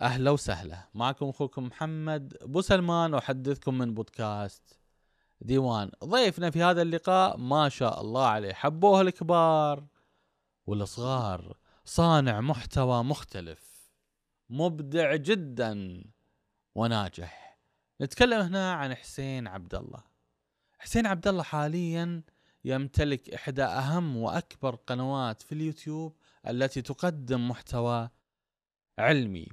أهلا وسهلا. معكم أخوكم محمد أبو سلمان أحدثكم من بودكاست ديوان. ضيفنا في هذا اللقاء ما شاء الله عليه حبوه الكبار والصغار صانع محتوى مختلف مبدع جدا وناجح. نتكلم هنا عن حسين عبد الله حسين عبد الله حاليا يمتلك إحدى أهم وأكبر قنوات في اليوتيوب التي تقدم محتوى علمي.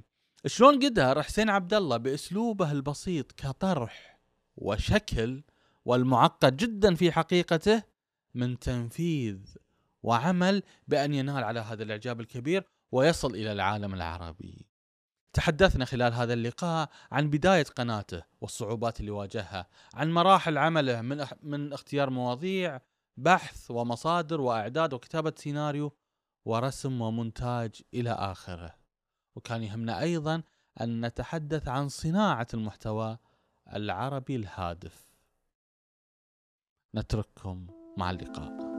شلون قدر حسين عبد الله بأسلوبه البسيط كطرح وشكل والمعقد جدا في حقيقته من تنفيذ وعمل بأن ينال على هذا الإعجاب الكبير ويصل إلى العالم العربي. تحدثنا خلال هذا اللقاء عن بداية قناته والصعوبات اللي واجهها، عن مراحل عمله من من اختيار مواضيع، بحث ومصادر وأعداد وكتابة سيناريو ورسم ومونتاج إلى آخره. وكان يهمنا أيضا أن نتحدث عن صناعة المحتوى العربي الهادف. نترككم مع اللقاء.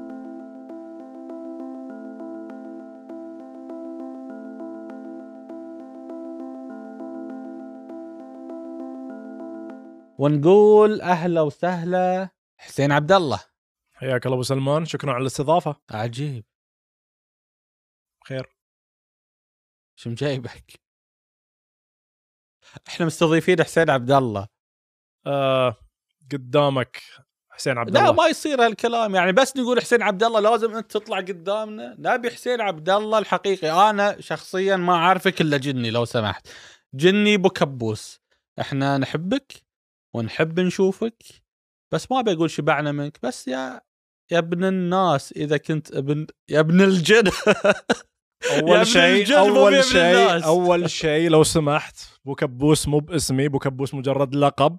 ونقول أهلا وسهلا حسين عبد الله حياك الله أبو سلمان شكرا على الاستضافة عجيب خير شو مجايبك؟ إحنا مستضيفين حسين عبد الله. آه قدامك حسين عبد لا الله. ما يصير هالكلام يعني بس نقول حسين عبد الله لازم أنت تطلع قدامنا. نبي حسين عبد الله الحقيقي. أنا شخصيا ما أعرفك إلا جني لو سمحت. جني أبو كبوس. إحنا نحبك ونحب نشوفك بس ما بقول شبعنا منك. بس يا يا ابن الناس إذا كنت ابن يا ابن الجن. أول شيء أول شيء. أول شيء لو سمحت بو كبوس مو باسمي بو كبوس مجرد لقب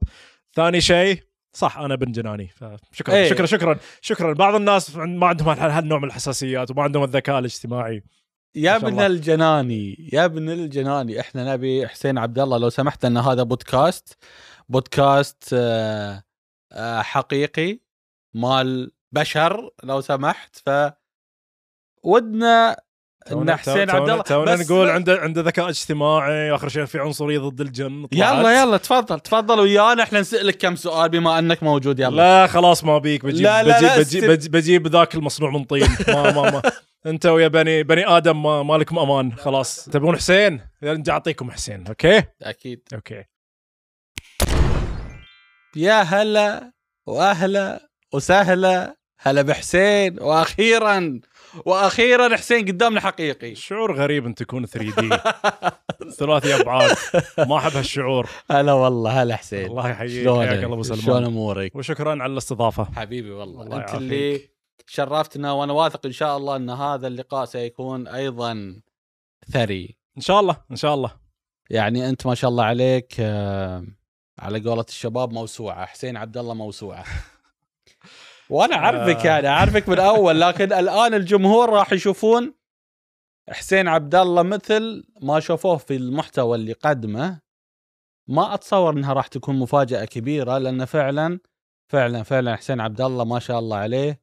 ثاني شيء صح أنا بن جناني فشكرا إيه. شكرا شكرا شكرا بعض الناس ما عندهم هال- هالنوع من الحساسيات وما عندهم الذكاء الاجتماعي يا ابن. الجناني يا ابن الجناني إحنا نبي حسين عبد الله لو سمحت أن هذا بودكاست بودكاست آه، آه، حقيقي مال بشر لو سمحت ف ودنا إن حسين عبد الله تونا نقول عنده عنده ذكاء اجتماعي واخر شيء في عنصرية ضد الجن طلعت. يلا يلا تفضل تفضل ويانا. إحنا نسالك كم سؤال بما أنك موجود يلا. لا خلاص ما بيك. بجيب لا، لا، بجيب, لا، بجيب, است- بجيب, بجيب ذاك المصنوع من طين. ما ما ما. أنت ويا بني بني آدم ما, ما لكم أمان خلاص. تبون حسين؟ نرجع أعطيكم حسين أوكي؟ أكيد. أوكي. يا هلا وأهلا وسهلا. هلا بحسين وأخيرا وأخيرا حسين قدامنا حقيقي. شعور غريب أن تكون 3D ثلاثي أبعاد. ما أحب هالشعور. هلا والله هلا حسين. الله يحييك؟ حياك الله أبو شلون سلمان أمورك؟ وشكرا على الاستضافة. حبيبي والله. الله أنت. اللي شرفتنا وأنا واثق إن شاء الله أن هذا اللقاء سيكون أيضا ثري. إن شاء الله إن شاء الله. يعني أنت ما شاء الله عليك آه، على قولة الشباب موسوعة. حسين عبد الله موسوعة. وأنا أعرفك آه. يعني أعرفك من أول لكن الآن الجمهور راح يشوفون حسين عبد الله مثل ما شافوه في المحتوى اللي قدمه. ما أتصور إنها راح تكون مفاجأة كبيرة لأن فعلا فعلا فعلا حسين عبد الله ما شاء الله عليه.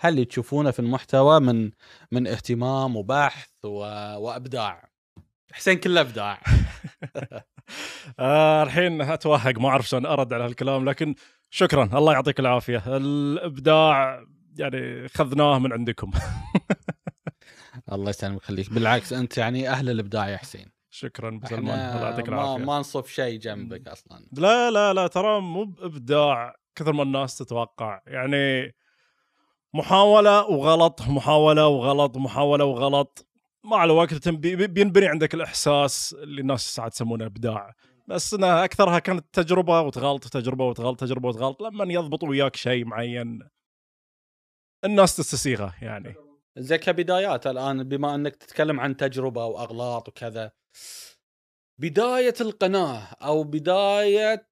هل تشوفونه في المحتوى من من اهتمام وبحث و... وأبداع؟ حسين كله أبداع. آه الحين أتوهق ما أعرف شلون أرد على هالكلام لكن شكرا. الله يعطيك العافية. الإبداع يعني خذناه من عندكم. الله يسلمك خليك. بالعكس أنت يعني أهل الإبداع يا حسين. شكرا أبو سلمان. إحنا الله يعطيك ما, العافية. ما نصف شيء جنبك أصلا. لا لا لا ترى مو بإبداع كثر ما الناس تتوقع. يعني محاولة وغلط محاولة وغلط محاولة وغلط. مع الوقت بينبني عندك الإحساس اللي الناس ساعات يسمونه إبداع. بس إنها أكثرها كانت تجربة وتغلط وتجربه وتغلط تجربة وتغلط لما يضبط وياك شيء معين. الناس تستسيغه يعني. زي كبدايات الآن بما أنك تتكلم عن تجربة وأغلاط وكذا بداية القناة أو بداية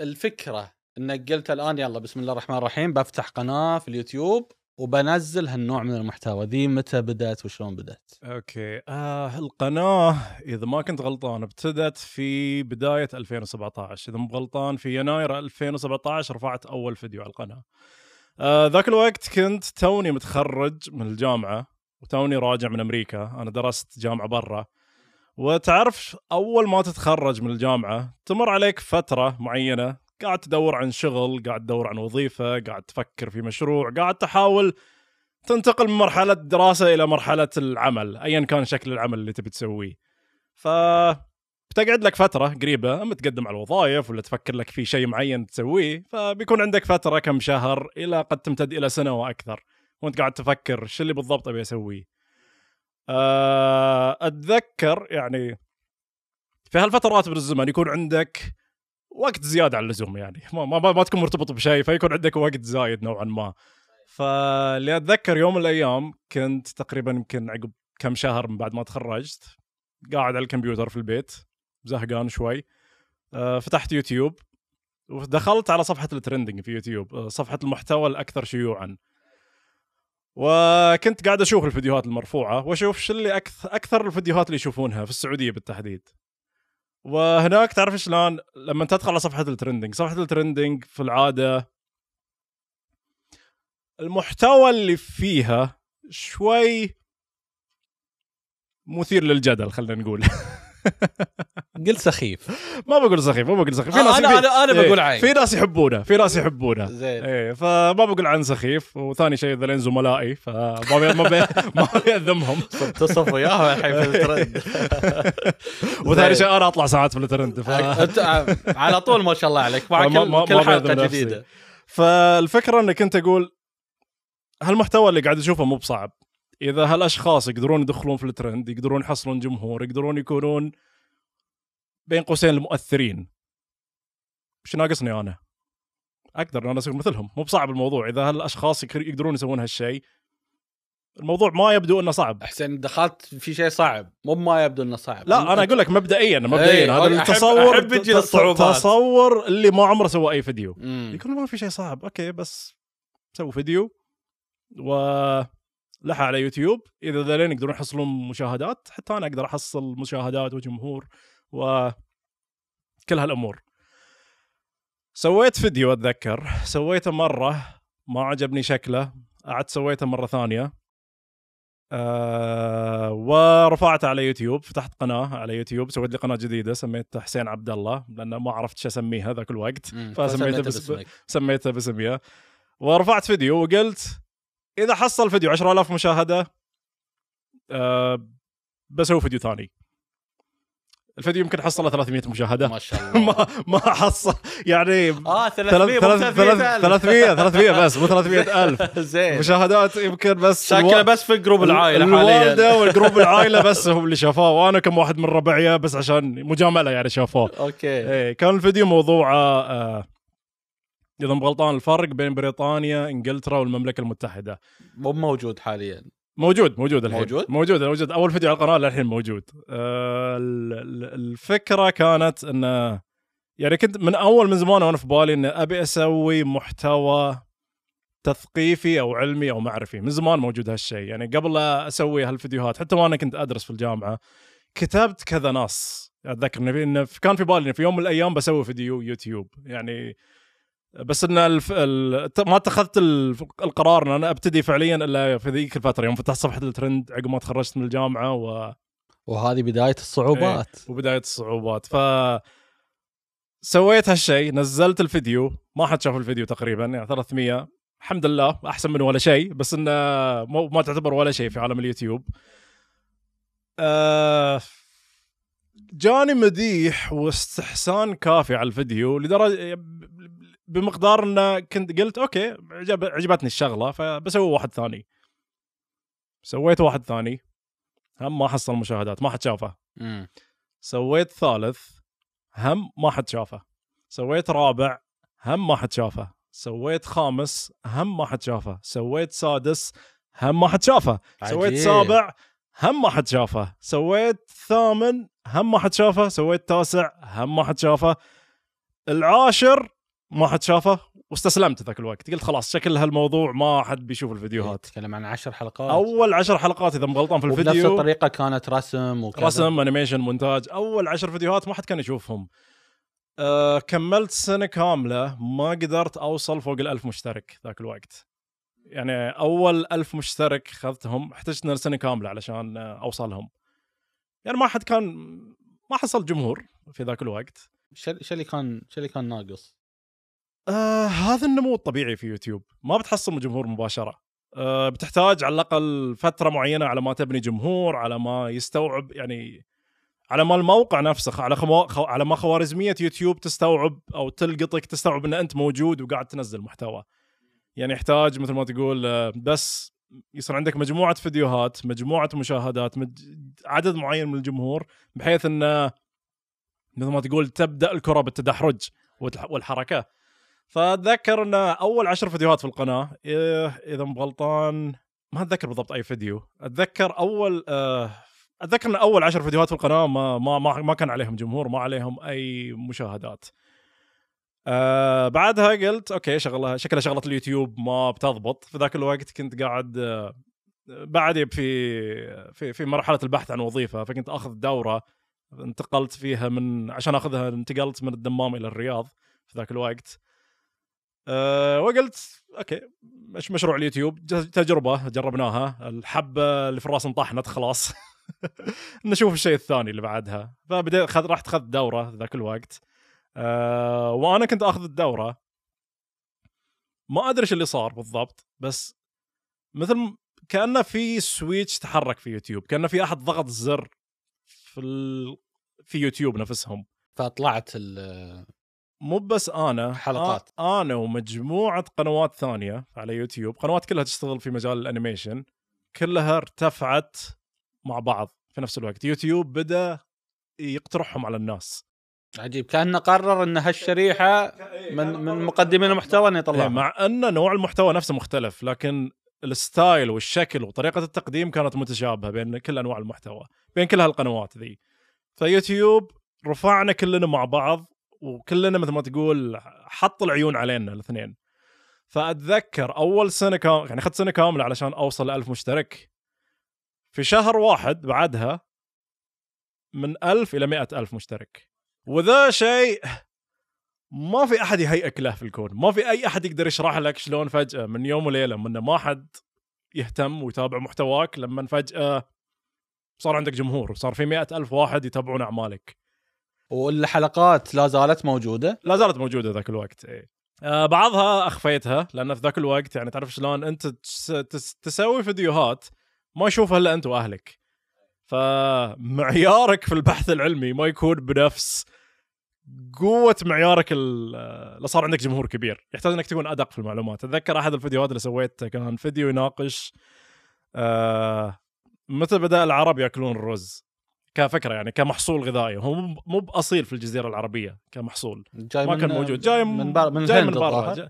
الفكرة إنك قلت الآن يلا بسم الله الرحمن الرحيم بفتح قناة في اليوتيوب. وبنزل هالنوع من المحتوى. ذي متى بدأت وشلون بدأت؟ أوكي. آه القناه إذا ما كنت غلطان ابتدت في بداية 2017 إذا مو غلطان في يناير 2017 رفعت أول فيديو على القناة. آه ذاك الوقت كنت توني متخرج من الجامعة وتوني راجع من أمريكا. أنا درست جامعة برا. وتعرف أول ما تتخرج من الجامعة تمر عليك فترة معينة قاعد تدور عن شغل قاعد تدور عن وظيفة قاعد تفكر في مشروع قاعد تحاول تنتقل من مرحلة الدراسه إلى مرحلة العمل ايا كان شكل العمل اللي تبي تسويه. ف بتقعد لك فترة قريبة أما تقدم على الوظائف ولا تفكر لك في شيء معين تسويه فبيكون عندك فترة كم شهر إلى قد تمتد إلى سنة وأكثر وأنت قاعد تفكر شو اللي بالضبط أبي أسويه. أه، أتذكر يعني في هالفترات من الزمن يكون عندك وقت زيادة عن اللزوم يعني. ما, ما, ما تكون مرتبط بشيء فيكون عندك وقت زايد نوعا ما. فاللي أتذكر يوم من الأيام كنت تقريبا يمكن عقب كم شهر من بعد ما تخرجت قاعد على الكمبيوتر في البيت زهقان شوي أه فتحت يوتيوب ودخلت على صفحة ال trending في يوتيوب أه صفحة المحتوى الأكثر شيوعا. وكنت قاعد أشوف الفيديوهات المرفوعة وأشوف شو اللي أكثر الفيديوهات اللي يشوفونها في السعودية بالتحديد. وهناك تعرف شلون؟ لما تدخل على صفحة ال trending صفحة ال trending في العادة المحتوى اللي فيها شوي مثير للجدل خلينا نقول. قل سخيف. ما بقول سخيف ما بقول سخيف. في آه، ناس أنا أنا أنا إيه، بقول عين. في ناس يحبونه في ناس يحبونه. زين. إيه فما بقول عن سخيف. وثاني شيء ذلين زملائي فما بي ما بي ما بي اذمهم تصف وياهم الحين في الترند. وثاني. شيء أنا أطلع ساعات في الترند ف... انت على طول ما شاء الله عليك. مع كل كل ما حلقة. جديدة. فالفكرة إنك أنت تقول هالمحتوى اللي قاعد اشوفه مو بصعب. إذا هالأشخاص يقدرون يدخلون في الترند يقدرون يحصلون جمهور يقدرون يكونون بين قوسين المؤثرين. وش ناقصني أنا؟ أقدر إن أنا أصير مثلهم. مو بصعب الموضوع. إذا هالأشخاص يقدرون يسوون هالشيء الموضوع ما يبدو إنه صعب. حسين دخلت في شيء صعب. مو ما يبدو إنه صعب. لا أنا أقول لك مبدئيا مبدئيا. إيه، هذا أحب- التصور أحب ت- الصعوبات. تصور اللي ما عمره سوى أي فيديو. مم. يقول ما في شيء صعب. okay بس سووا فيديو ولحطه على يوتيوب. إذا ذلين يقدرون يحصلون مشاهدات حتى أنا أقدر أحصل مشاهدات وجمهور و كل هالأمور. سويت فيديو أتذكر. سويته مرة ما عجبني شكله. قعدت سويته مرة ثانية. أه ورفعته على يوتيوب. فتحت قناة على يوتيوب. سويت لي قناة جديدة سميتها حسين عبد الله لأن ما عرفت شو أسميها ذاك الوقت. مم. فسميته فسميته بس- باسمك. سميته باسمي. ورفعت فيديو وقلت إذا حصل فيديو 10000 مشاهدة أه بسوي فيديو ثاني. الفيديو يمكن حصل 300 مشاهدة. ما شاء الله. ما ما حصل. يعني آه ثلاث- 300 مو ثلاث- 300 300 300 بس مو 300 ألف. زين. مشاهدات يمكن بس شكله بس في group العائلة حاليا الوالدة وال group العائلة بس هم اللي شافوه. وأنا كم واحد من ربعي بس عشان مجاملة يعني شافوه. okay. إيه كان الفيديو موضوعه آه إذا مو غلطان الفرق بين بريطانيا إنجلترا والمملكة المتحدة. مو موجود حاليا. موجود موجود الحين. موجود؟ موجود موجود. أول فيديو على القناة للحين موجود. آه ال- ال- الفكرة كانت انه يعني كنت من أول من زمان وأنا في بالي إن أبي أسوي محتوى تثقيفي أو علمي أو معرفي. من زمان موجود هالشيء. يعني قبل لا أسوي هالفيديوهات حتى وأنا كنت أدرس في الجامعة كتبت كذا ناس أتذكر انه كان في بالي في يوم من الأيام بسوي فيديو يوتيوب. يعني بس إن الف... ال... ما اتخذت ال- القرار إن أنا أبتدي فعليا إلا في ذيك الفترة. يوم فتحت صفحة الترند عقب ما تخرجت من الجامعة و... وهذه بداية الصعوبات. وبداية الصعوبات. ف سويت هالشيء نزلت الفيديو. ما حد شاف الفيديو تقريبا يعني 300 الحمد لله أحسن من ولا شيء بس انه مو- ما تعتبر ولا شيء في عالم اليوتيوب. آه جاني مديح واستحسان كافي على الفيديو لدرجه بمقدار انه كنت قلت okay عجب عجبتني الشغلة فبسوي واحد ثاني. سويت واحد ثاني. هم ما حصل مشاهدات ما حد شافه. سويت ثالث هم ما حد شافه. سويت رابع هم ما حد شافه. سويت خامس هم ما حد شافه. سويت سادس هم ما حد شافه. سويت. سابع هم ما حد شافه. سويت ثامن هم ما حد شافه. سويت تاسع هم ما حد شافه. العاشر ما حد شافه واستسلمت ذاك الوقت. قلت خلاص شكل هالموضوع ما حد بيشوف الفيديوهات. تتكلم عن عشر حلقات. أول عشر حلقات إذا مغلطان في الفيديو. الطريقة كانت رسم وكذا. رسم انيميشن مونتاج. أول عشر فيديوهات ما حد كان يشوفهم. أه كملت سنة كاملة ما قدرت أوصل فوق الألف مشترك ذاك الوقت. يعني أول ألف مشترك اخذتهم احتجت سنه كاملة علشان أوصلهم. يعني ما حد كان ما حصل جمهور في ذاك الوقت. شو اللي كان شو اللي كان ناقص؟ آه هذا النمو الطبيعي في يوتيوب. ما بتحصل جمهور مباشرة. آه بتحتاج على الأقل فترة معينة على ما تبني جمهور على ما يستوعب يعني على ما الموقع نفسه على. خو... على ما خوارزمية يوتيوب تستوعب أو تلقطك تستوعب إن أنت موجود وقاعد تنزل محتوى. يعني يحتاج مثل ما تقول آه، بس يصير عندك مجموعة فيديوهات مجموعة مشاهدات مج... عدد معين من الجمهور بحيث إنه مثل ما تقول تبدأ الكرة بالتدحرج والح- والحركة. فاتذكر إن أول عشر فيديوهات في القناة إيه، إذا مو غلطان ما أتذكر بالضبط أي فيديو. أتذكر أول آه، أتذكر إن أول عشر فيديوهات في القناة ما ما ما, كان عليهم جمهور ما عليهم أي مشاهدات. آه بعدها قلت أوكي شغله شكلها شغلة اليوتيوب ما بتضبط. في ذاك الوقت كنت قاعد آه، بعد في في في مرحلة البحث عن وظيفة فكنت أخذ دورة انتقلت فيها من عشان أخذها انتقلت من الدمام إلى الرياض في ذاك الوقت. أه وقلت أوكي مش مشروع اليوتيوب تجربة جربناها الحبة اللي في الرأس انطحنت خلاص. نشوف الشيء الثاني اللي بعدها. فبدأت خذ رحت اخذت دورة ذاك الوقت. أه وأنا كنت آخذ الدورة. ما أدري إيش اللي صار بالضبط بس مثل كأنه في switch تحرك في يوتيوب كأنه في أحد ضغط زر في ال... في يوتيوب نفسهم. فطلعت ال- مو بس أنا حلقات. أنا ومجموعة قنوات ثانية على يوتيوب قنوات كلها تشتغل في مجال ال animation كلها ارتفعت مع بعض في نفس الوقت. يوتيوب بدأ يقترحهم على الناس. عجيب. كأنه قرر إن هالشريحة من من مقدمين المحتوى إنه إيه، يطلعها مع أن نوع المحتوى نفسه مختلف لكن ال style والشكل وطريقة التقديم كانت متشابهة بين كل أنواع المحتوى بين كل هالقنوات ذي. فيوتيوب رفعنا كلنا مع بعض وكلنا مثل ما تقول حط العيون علينا الاثنين. فأتذكر أول سنة كام يعني أخذت سنة كاملة علشان أوصل 1000 مشترك. في شهر واحد بعدها من ألف إلى مئة ألف مشترك. وذا شيء ما في أحد يهيئك له في الكون ما في أي أحد يقدر يشرح لك شلون فجأة من يوم وليلة من ما حد يهتم ويتابع محتواك لما فجأة صار عندك جمهور وصار في مئة ألف واحد يتابعون أعمالك. والحلقات لا زالت موجودة. لا زالت موجودة ذاك الوقت اي آه بعضها أخفيتها لأن في ذاك الوقت يعني تعرف شلون أنت تس تس تسوي فيديوهات ما يشوفها إلا أنت وأهلك. فمعيارك في البحث العلمي ما يكون بنفس قوة معيارك ال- اللي صار عندك جمهور كبير. يحتاج إنك تكون أدق في المعلومات. أتذكر أحد الفيديوهات اللي سويته كان فيديو يناقش آه متى بدأ العرب يأكلون الرز. كفكرة يعني كمحصول غذائي. هو مو- بأصيل في الجزيرة العربية كمحصول. جاي ما كان موجود. جاي من بر... من جاي من برا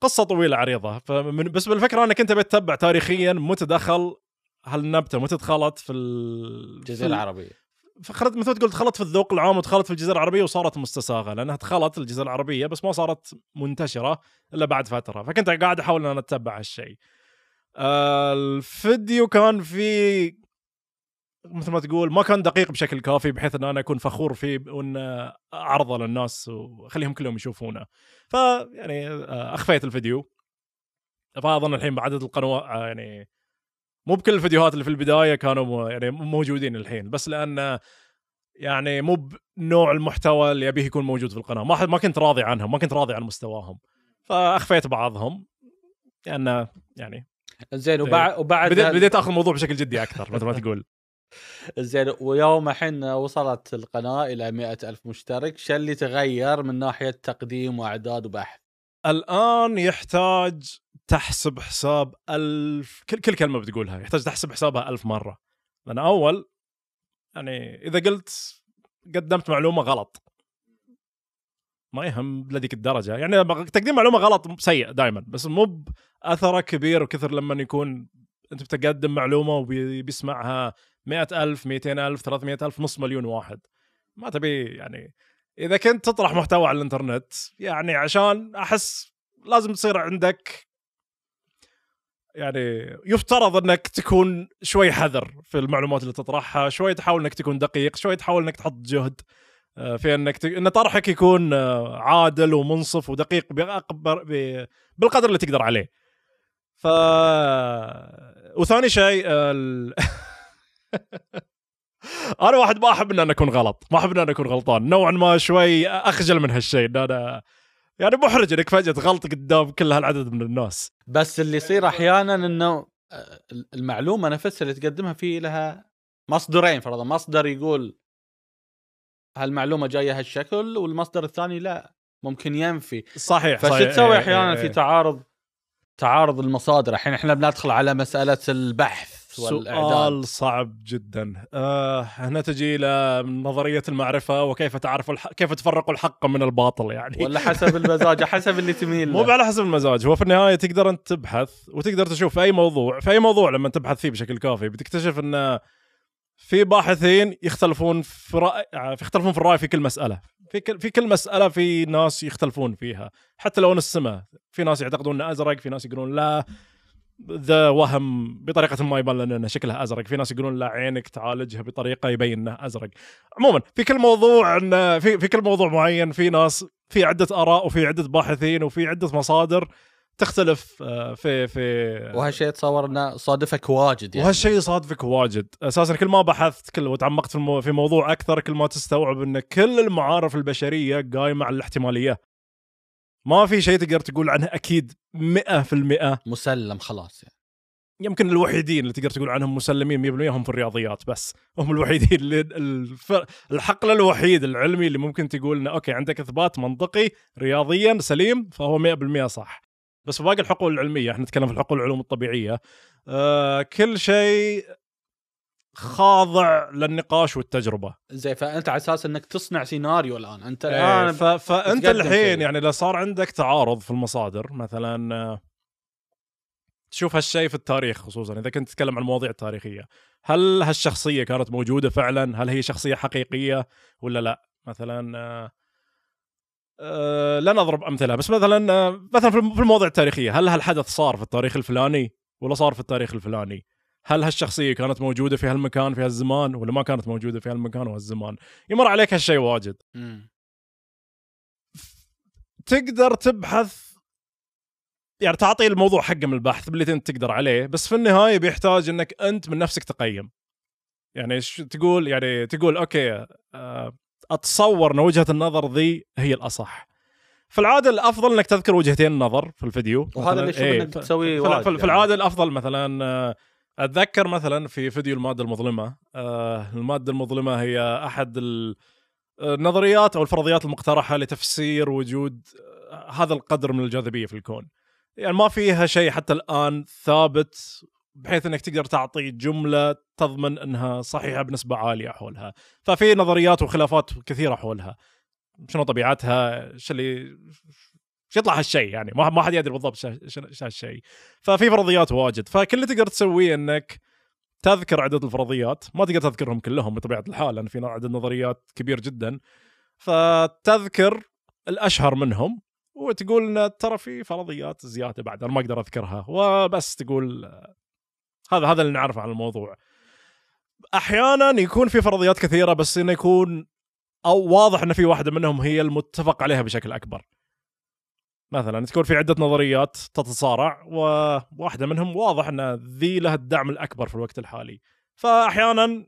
قصة طويلة عريضة. فمن بس بالفكرة أنك أنت بتتبع تاريخيا متى دخل هالنبته متى دخلت في ال- الجزيرة العربية. فخلت مثل تقول دخلت في الذوق العام ودخلت في الجزيرة العربية وصارت مستساغة لأنها دخلت الجزيرة العربية بس ما صارت منتشرة إلا بعد فترة. فكنت قاعد أحاول إن أنا أتبع هالشيء. آه، الفيديو كان في مثل ما تقول ما كان دقيق بشكل كافي بحيث إن أنا أكون فخور فيه وإن اعرضه للناس وأخليهم كلهم يشوفونه. فيعني آه، أخفيت الفيديو. فأظن الحين بعدد القنوات آه، يعني مو بكل الفيديوهات اللي في البداية كانوا يعني موجودين الحين. بس لأن يعني مو بنوع المحتوى اللي أبيه يكون موجود في القناة. ما ما كنت راضي عنهم ما كنت راضي عن مستواهم. فأخفيت بعضهم. لأن يعني زين وبعد وبعد بديت, هال- بديت آخذ الموضوع بشكل جدي أكثر مثل ما تقول. زين ويوم الحين وصلت القناة إلى مئة ألف مشترك شو اللي تغير من ناحية تقديم وأعداد وبحث؟ الآن يحتاج تحسب حساب ألف كل كل كلمة بتقولها يحتاج تحسب حسابها ألف مرة. لأن أول يعني إذا قلت قدمت معلومة غلط. ما يهم لذيك الدرجة. يعني تقديم معلومة غلط سيء دائما بس مو بأثره كبير وكثر لما يكون أنت بتقدم معلومة وبيسمعها مئة ألف 200 ألف 300 ألف نص مليون واحد ما تبي يعني إذا كنت تطرح محتوى على الإنترنت يعني عشان أحس لازم تصير عندك يعني يفترض إنك تكون شوي حذر في المعلومات اللي تطرحها، شوي تحاول إنك تكون دقيق، شوي تحاول إنك تحط جهد آه، في إنك ت... إن طرحك يكون آه، عادل ومنصف ودقيق بأكبر ب... بالقدر اللي تقدر عليه. ف وثاني شيء ال... أنا واحد ما أحب ان أنا أكون غلط ما أحب ان أنا أكون غلطان نوعا ما شوي أخجل من هالشيء ان أنا يعني محرج إنك فجأة غلط قدام كل هالعدد من الناس بس اللي يصير أحيانا إنه آه، المعلومة نفسها اللي تقدمها في لها مصدرين فرضا مصدر يقول هالمعلومة جاية هالشكل والمصدر الثاني لا ممكن ينفي صحيح فشو صحيح. تسوي أحيانا إيه، في إيه. تعارض تعارض المصادر الحين إحنا بندخل على مسألة البحث والاعداد سؤال صعب جدا. آه هنا تجي إلى نظرية المعرفة وكيف تعرف الح... كيف تفرق الحق من الباطل يعني. ولا حسب المزاج حسب اللي تميل مو. على حسب المزاج. هو في النهاية تقدر أنت تبحث وتقدر تشوف أي موضوع في أي موضوع لما تبحث فيه بشكل كافي بتكتشف إن في باحثين يختلفون في رأي يختلفون في الرأي في كل مسألة. في كل في كل مسألة في ناس يختلفون فيها. حتى لو السماء في ناس يعتقدون إنه أزرق في ناس يقولون لا. ذا وهم بطريقة ما يبان لنا إنه شكلها أزرق. في ناس يقولون لا عينك تعالجها بطريقة يبين إنه أزرق. عموما في كل موضوع إن في في كل موضوع معين في ناس في عدة آراء وفي عدة باحثين وفي عدة مصادر تختلف آه، في في وهالشيء اتصور إنه صادفك واجد يعني. وهالشيء يصادفك واجد. أساسا كل ما بحثت كل وتعمقت في المو... في موضوع أكثر كل ما تستوعب إن كل المعارف البشرية قايمة على الاحتمالية. ما في شيء تقدر تقول عنه أكيد 100% مسلم خلاص يعني. يمكن الوحيدين اللي تقدر تقول عنهم مسلمين 100% هم في الرياضيات بس. هم الوحيدين اللي الف... الحقل الوحيد العلمي اللي ممكن تقول إنه أوكي عندك إثبات منطقي رياضيا سليم فهو 100% صح. بس في باقي الحقول العلمية إحنا نتكلم في الحقول العلوم الطبيعية. آه كل شيء خاضع للنقاش والتجربة. زي فأنت على أساس إنك تصنع سيناريو الآن أنت الان ف... فأنت الحين. يعني اذا صار عندك تعارض في المصادر مثلا آه، تشوف هالشيء في التاريخ خصوصا إذا كنت تتكلم عن المواضيع التاريخيه هل هالشخصية كانت موجودة فعلا؟ هل هي شخصية حقيقية ولا لا؟ مثلا آه، آه، لا نضرب أمثلة بس مثلا آه، مثلا في المواضيع التاريخية هل هالحدث صار في التاريخ الفلاني ولا صار في التاريخ الفلاني؟ هل هالشخصية كانت موجودة في هالمكان في هالزمان ولا ما كانت موجودة في هالمكان وهالزمان يمر عليك هالشيء واجد. تقدر تبحث يعني تعطي الموضوع حقه من البحث باللي انت تقدر عليه بس في النهاية بيحتاج إنك أنت من نفسك تقيم يعني تقول يعني تقول أوكي آه، أتصور إن وجهة النظر ذي هي الأصح في العادة الأفضل إنك تذكر وجهتين النظر في الفيديو وهذا اللي إنك ف- تسويه في, في, في يعني. العاده الأفضل مثلا آه، أتذكر مثلا في فيديو المادة المظلمة آه، المادة المظلمة هي أحد ال- النظريات أو الفرضيات المقترحة لتفسير وجود آه، هذا القدر من الجاذبية في الكون. يعني ما فيها شيء حتى الآن ثابت بحيث إنك تقدر تعطي جملة تضمن إنها صحيحة بنسبة عالية حولها. ففي نظريات وخلافات كثيرة حولها. شنو طبيعتها؟ إيش اللي إيش يطلع هالشيء يعني؟ ما ما حد يدري بالضبط شو هالشيء. ففي فرضيات واجد. فكل اللي تقدر تسويه إنك تذكر عدد الفرضيات. ما تقدر تذكرهم كلهم بطبيعة الحال لأن في عدد نظريات كبير جدا. فتذكر الأشهر منهم وتقول إن ترى في فرضيات زيادة بعد أنا ما أقدر أذكرها. وبس تقول هذا هذا اللي نعرفه عن الموضوع. أحيانا يكون في فرضيات كثيرة بس إنه يكون أو واضح إن في واحدة منهم هي المتفق عليها بشكل أكبر. مثلا تكون في عدة نظريات تتصارع وواحدة منهم واضح إن ذي لها الدعم الأكبر في الوقت الحالي. فاحيانا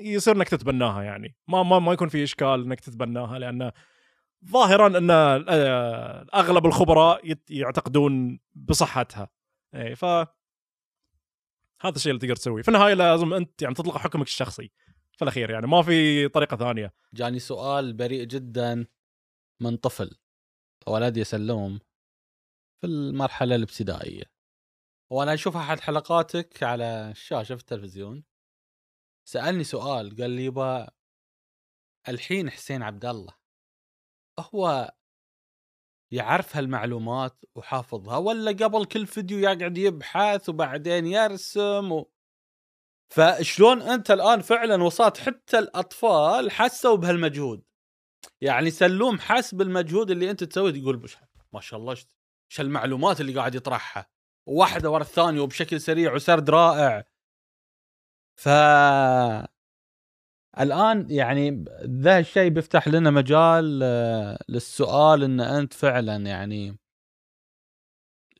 يصير إنك تتبناها يعني. ما ما ما يكون في إشكال إنك تتبناها لأن ظاهرا إن أغلب الخبراء يعتقدون بصحتها. اي ف هذا الشيء اللي تقدر تسويه. في النهاية لازم أنت يعني تطلق حكمك الشخصي. في الأخير يعني ما في طريقة ثانية. جاني سؤال بريء جدا. من طفل. ولد يسلم في المرحلة الابتدائية. وأنا أشوف أحد حلقاتك على الشاشة في التلفزيون. سألني سؤال قال لي يبا الحين حسين عبد الله هو يعرف هالمعلومات وحافظها ولا قبل كل فيديو يقعد يبحث وبعدين يرسم و... فشلون أنت الآن فعلا وصلت حتى الأطفال حسوا بهالمجهود؟ يعني سلوم حس بالمجهود اللي أنت تسويه يقول بش ما شاء الله إيش المعلومات اللي قاعد يطرحها؟ واحدة ورا الثانية وبشكل سريع وسرد رائع. ف الآن يعني ذا الشيء بيفتح لنا مجال آه، للسؤال إن أنت فعلا يعني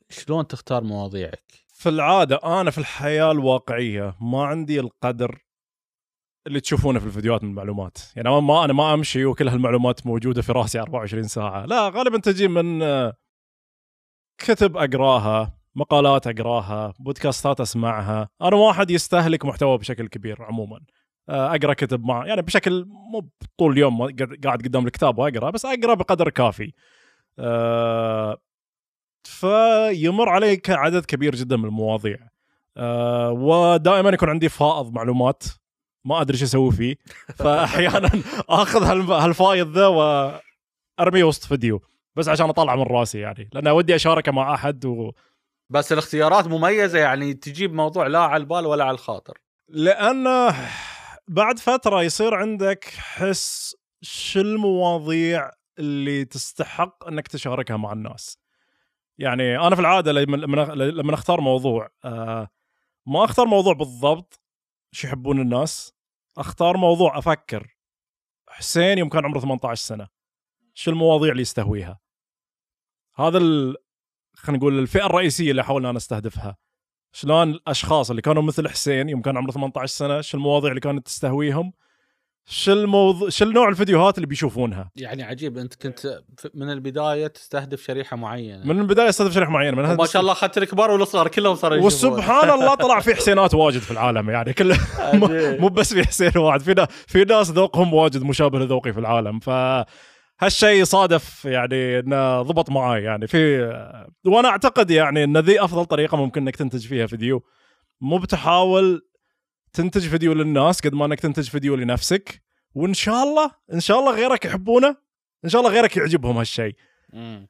شلون تختار مواضيعك؟ في العادة أنا في الحياة الواقعية ما عندي القدر اللي تشوفونه في الفيديوهات من المعلومات. يعني ما أنا ما أمشي وكل هالمعلومات موجودة في رأسي 24 ساعة. لا غالبا تجي من آه، كتب أقراها مقالات أقراها بودكاستات أسمعها. أنا واحد يستهلك محتوى بشكل كبير عموما. آه، أقرأ كتب مع يعني بشكل مو طول اليوم قاعد قدام الكتاب وأقرأ بس أقرأ بقدر كافي. أه فيمر علي عدد كبير جدا من المواضيع. أه ودائما يكون عندي فائض معلومات. ما أدري إيش أسوي فيه. فأحيانا آخذ هالفايض ذا وأرميه وسط فيديو بس عشان اطلع من راسي يعني لأن ودي أشاركه مع أحد و... بس الاختيارات مميزة يعني تجيب موضوع لا على البال ولا على الخاطر. لأن بعد فترة يصير عندك حس شو المواضيع اللي تستحق إنك تشاركها مع الناس. يعني أنا في العادة لما لما أختار موضوع آه، ما أختار موضوع بالضبط شو يحبون الناس. أختار موضوع أفكر. حسين يوم كان عمره 18 سنة. شو المواضيع اللي يستهويها؟ هذا ال... خلينا نقول الفئة الرئيسية اللي حاولنا نستهدفها. شلون الأشخاص اللي كانوا مثل حسين يوم كان عمره 18 سنة شو المواضيع اللي كانت تستهويهم؟ شو الموضوع شو النوع الفيديوهات اللي بيشوفونها. يعني عجيب انت كنت من البداية تستهدف شريحة معينة. من البداية استهدف شريحة معينة من ما شاء الله اخذت الكبار والصغار كلهم صاروا وسبحان الله طلع في حسينات واجد في العالم يعني كله مو بس في حسين واحد في في ناس ذوقهم واجد مشابه لذوقي في العالم ف هالشيء صادف يعني إنه ضبط معاي يعني في وأنا أعتقد يعني إن ذي أفضل طريقة ممكن إنك تنتج فيها فيديو مو بتحاول تنتج فيديو للناس قد ما انك تنتج فيديو لنفسك وإن شاء الله إن شاء الله غيرك يحبونه إن شاء الله غيرك يعجبهم هالشيء.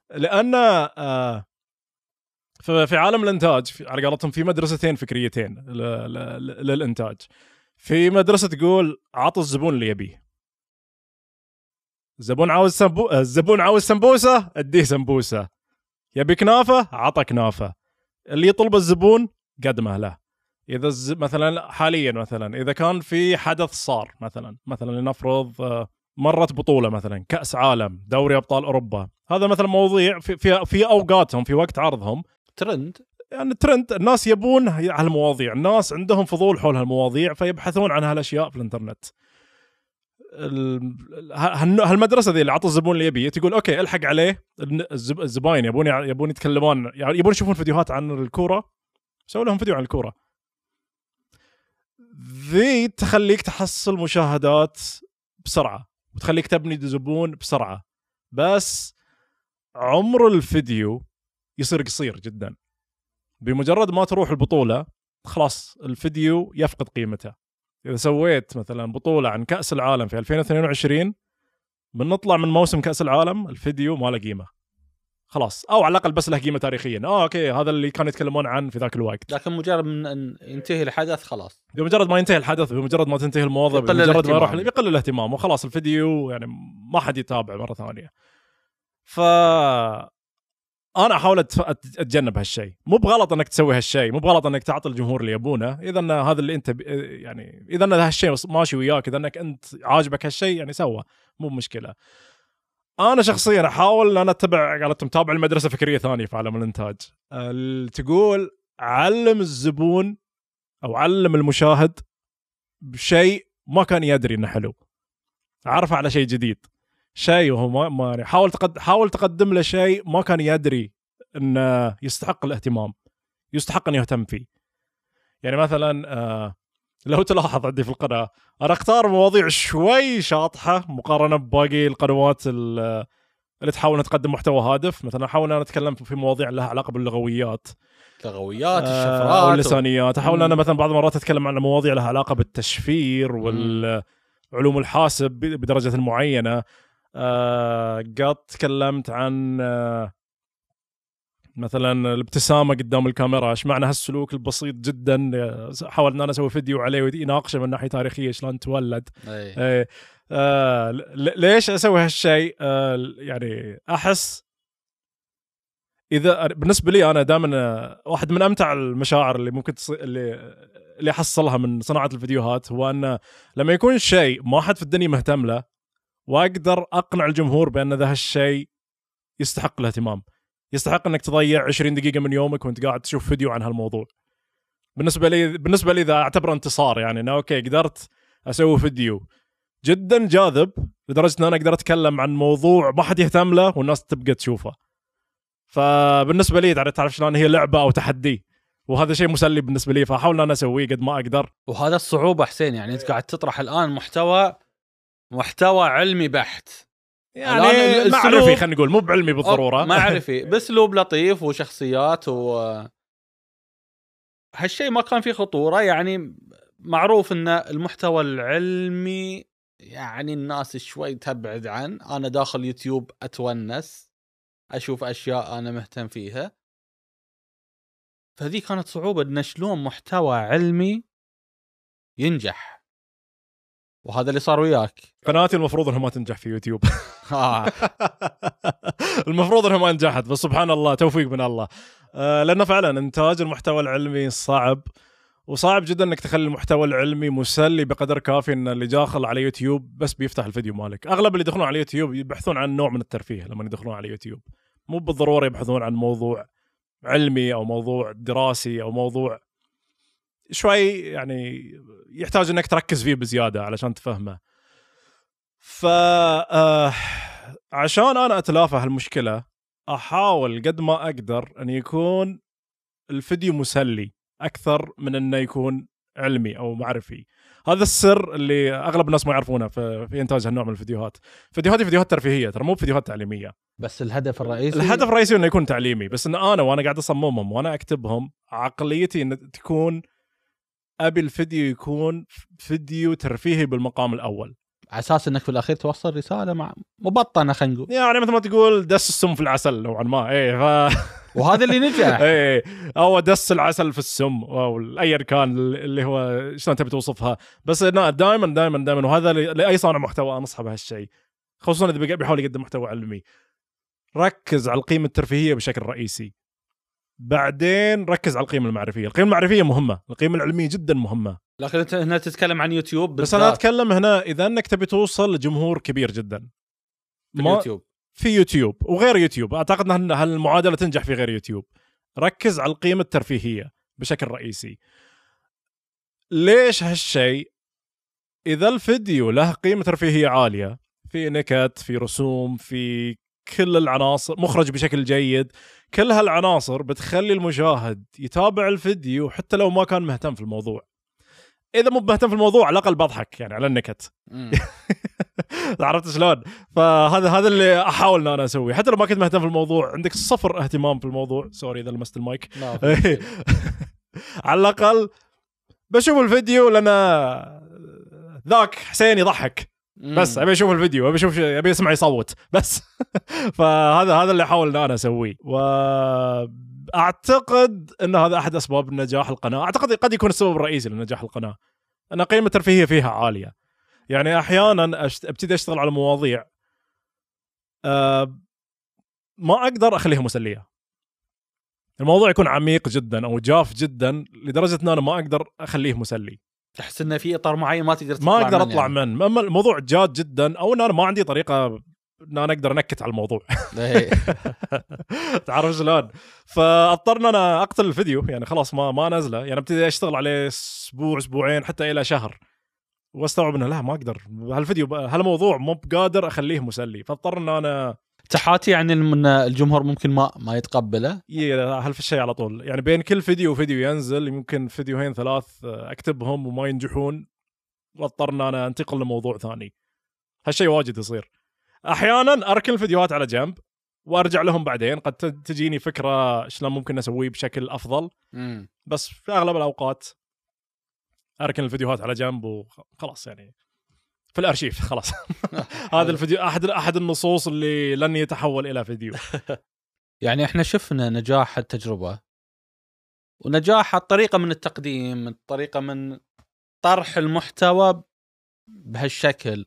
لأن آه في عالم الإنتاج على قولتهم في مدرستين فكريتين للإنتاج. في مدرسة تقول عط الزبون اللي يبيه. الزبون عاوز سمبو... الزبون عاوز سمبوسة اديه سمبوسة. يبي كنافة عطى كنافة. اللي يطلب الزبون قدمه له. إذا. مثلا حاليا مثلا إذا كان في حدث صار مثلا مثلا لنفرض آه، مرت بطولة مثلا كأس عالم دوري أبطال أوروبا هذا مثلا مواضيع في في, في أوقاتهم في وقت عرضهم. ترند. يعني ترند الناس يبون هالمواضيع الناس عندهم فضول حول هالمواضيع فيبحثون عن هالأشياء في الإنترنت. هالمدرسة ذي اللي عطى الزبون اللي يبي تقول okay الحق عليه الزباين يبون يبون يتكلمون يعني يبون يشوفون فيديوهات عن الكورة سووا لهم فيديو عن الكورة. ذي تخليك تحصل مشاهدات بسرعة وتخليك تبني زبون بسرعة. بس عمر الفيديو يصير قصير جدا. بمجرد ما تروح البطولة خلاص الفيديو يفقد قيمته. إذا سويت مثلا بطولة عن كأس العالم في 2022 بنطلع من موسم كأس العالم الفيديو ما له قيمة. خلاص. أو على الأقل بس له قيمة تاريخيا. آه okay هذا اللي كانوا يتكلمون عنه في ذاك الوقت. لكن مجرد من أن ينتهي الحدث خلاص. بمجرد ما ينتهي الحدث بمجرد ما تنتهي الموضوع بمجرد ما يروح يقل الاهتمام وخلاص الفيديو يعني ما حد يتابع مرة ثانية. ف أنا أحاول أتجنب هالشيء. مو بغلط أنك تسوي هالشيء مو بغلط أنك تعطي الجمهور اللي يبونه. إذا أن هذا اللي أنت يعني إذا إن هالشيء ماشي وياك إذا إنك أنت عاجبك هالشيء يعني سوى. مو مشكلة. أنا شخصيا احاول ان أنا اتبع قالت تابع المدرسة فكرية ثانية في عالم الإنتاج. تقول علم الزبون أو علم المشاهد بشيء ما كان يدري إنه حلو. عرفه على شيء جديد. شيء وهو ما, ما يعني حاول تقد حاول تقدم له شيء ما كان يدري إنه يستحق الاهتمام يستحق ان يهتم فيه. يعني مثلا آه لو تلاحظ عندي في القناة أنا أختار مواضيع شوي شاطحة مقارنة بباقي القنوات اللي تحاول تقدم محتوى هادف. مثلا أحاول أنا أتكلم في مواضيع لها علاقة باللغويات. لغويات آه الشفرات واللسانيات أحاول أنا مثلا بعض المرات أتكلم عن مواضيع لها علاقة بالتشفير والعلوم الحاسب بدرجة معينة. آه قد تكلمت عن آه مثلا الابتسامة قدام الكاميرا إيش معنى هالسلوك البسيط جدا؟ حاولت ان أنا أسوي فيديو عليه ويناقشه من ناحية تاريخية شلون تولد. أي. آه آه ليش أسوي هالشيء؟ آه يعني أحس إذا بالنسبة لي أنا دائما واحد من أمتع المشاعر اللي ممكن تصير اللي اللي أحصلها من صناعة الفيديوهات هو أن لما يكون شيء ما حد في الدنيا مهتم له واقدر أقنع الجمهور بأن ذا هالشيء يستحق الاهتمام. يستحق إنك تضيع 20 دقيقة من يومك وأنت قاعد تشوف فيديو عن هالموضوع. بالنسبة لي بالنسبة لي ذا أعتبره انتصار يعني إنه okay قدرت أسوي فيديو جدا جاذب لدرجة إن أنا أقدر أتكلم عن موضوع ما حد يهتم له والناس تبقى تشوفه. فبالنسبة لي تعرف شلون؟ هي لعبة أو تحدي وهذا شيء مسلي بالنسبة لي فأحاول إن أنا أسويه قد ما أقدر. وهذا الصعوبة حسين يعني أنت قاعد تطرح الآن محتوى محتوى علمي بحت. يعني معرفي خلينا نقول مو بعلمي بالضرورة. معرفي باسلوب لطيف وشخصيات و هالشيء ما كان فيه خطورة. يعني معروف إن المحتوى العلمي يعني الناس شوي تبعد عن أنا داخل يوتيوب أتونس أشوف أشياء أنا مهتم فيها. فهذه كانت صعوبة إن شلون محتوى علمي ينجح. وهذا اللي صار وياك. قناتي المفروض إنها ما تنجح في يوتيوب. المفروض إنها ما نجحت بس سبحان الله توفيق من الله. آه لأنه فعلا إنتاج المحتوى العلمي صعب وصعب جدا إنك تخلي المحتوى العلمي مسلي بقدر كافي إن اللي داخل على يوتيوب بس بيفتح الفيديو مالك. أغلب اللي يدخلون على يوتيوب يبحثون عن نوع من الترفيه لما يدخلون على يوتيوب. مو بالضرورة يبحثون عن موضوع علمي أو موضوع دراسي أو موضوع شوي يعني يحتاج إنك تركز فيه بزيادة علشان تفهمه. ف آه، عشان أنا اتلافى هالمشكلة أحاول قد ما أقدر إن يكون الفيديو مسلي أكثر من إنه يكون علمي أو معرفي. هذا السر اللي أغلب الناس ما يعرفونه في, في إنتاج هالنوع من الفيديوهات. فيديوهاتي فيديوهات ترفيهية ترى مو فيديوهات تعليمية. بس الهدف الرئيسي؟ الهدف الرئيسي إنه يكون تعليمي بس إن أنا وأنا قاعد أصممهم وأنا أكتبهم عقليتي إن تكون أبي الفيديو يكون فيديو ترفيهي بالمقام الأول. على أساس إنك في الأخير توصل رسالة مع مبطنة خلينا نقول. يعني مثل ما تقول دس السم في العسل نوعا ما إيه ف وهذا اللي نجح. إيه أو دس العسل في السم أو ايا كان اللي هو شلون تبي توصفها. بس دائما دائما دائما وهذا لأي صانع محتوى أنصحه بهالشيء. خصوصا إذا بيحاول يقدم محتوى علمي. ركز على القيمة الترفيهية بشكل رئيسي. بعدين ركز على القيمة المعرفية. القيمة المعرفية مهمة. القيمة العلمية جدا مهمة. لكن أنت هنا تتكلم عن يوتيوب بس أنا بالذات. أتكلم هنا إذا أنك تبي توصل لجمهور كبير جدا. في ما- اليوتيوب في يوتيوب. وغير يوتيوب. أعتقد إن هالمعادله تنجح في غير يوتيوب. ركز على القيمة الترفيهية بشكل رئيسي. ليش هالشيء؟ إذا الفيديو له قيمة ترفيهية عالية في نكت في رسوم في كل العناصر مخرج بشكل جيد كل هالعناصر بتخلي المشاهد يتابع الفيديو حتى لو ما كان مهتم في الموضوع إذا مو مهتم في الموضوع على الأقل بضحك يعني على النكت. عرفت شلون؟ فهذا هذا اللي أحاول إن أنا أسويه حتى لو ما كنت مهتم في الموضوع عندك صفر اهتمام في الموضوع sorry إذا لمست المايك. على الأقل بشوف الفيديو لأن ذاك حسين يضحك. بس أبي أشوف الفيديو أبي أشوف أبي أسمع صوت بس. فهذا هذا اللي احاول ان أنا أسويه. واعتقد إن هذا أحد أسباب نجاح القناة. أعتقد قد يكون السبب الرئيسي لنجاح القناة. أن قيمة الترفيهية فيها عالية. يعني أحيانا أشت... أبتدي أشتغل على مواضيع أه ما أقدر أخليها مسلية. الموضوع يكون عميق جدا أو جاف جدا لدرجة إن أنا ما أقدر أخليه مسلي. تحس إنه في إطار معين ما تقدر ما أقدر أطلع يعني. منه. أما الموضوع جاد جدا أو إن أنا ما عندي طريقة إن أنا أقدر أنكت على الموضوع. إيه. تعرف شلون؟ فاضطر إن أنا أقتل الفيديو. يعني خلاص ما ما انزله يعني أبتدي أشتغل عليه أسبوع أسبوعين حتى إلى شهر. وأستوعب إنه لا ما أقدر. هالفيديو هالموضوع مو بقادر أخليه مسلي. فاضطر إن أنا تحاتي يعني إن الجمهور ممكن ما ما يتقبله؟ ي- هالشيء على طول؟ يعني بين كل فيديو وفيديو ينزل يمكن فيديوهين ثلاث أكتبهم وما ينجحون. واضطر ان أنا أنتقل لموضوع ثاني. هالشيء واجد يصير. أحيانا أركن الفيديوهات على جنب وأرجع لهم بعدين. قد تجيني فكرة شلون ممكن أسويه بشكل أفضل. مم. بس في أغلب الأوقات أركن الفيديوهات على جنب وخلاص يعني في الأرشيف خلاص. هذا الفيديو أحد أحد النصوص اللي لن يتحول إلى فيديو. يعني إحنا شفنا نجاح التجربة ونجاح الطريقة من التقديم الطريقة من طرح المحتوى بهالشكل.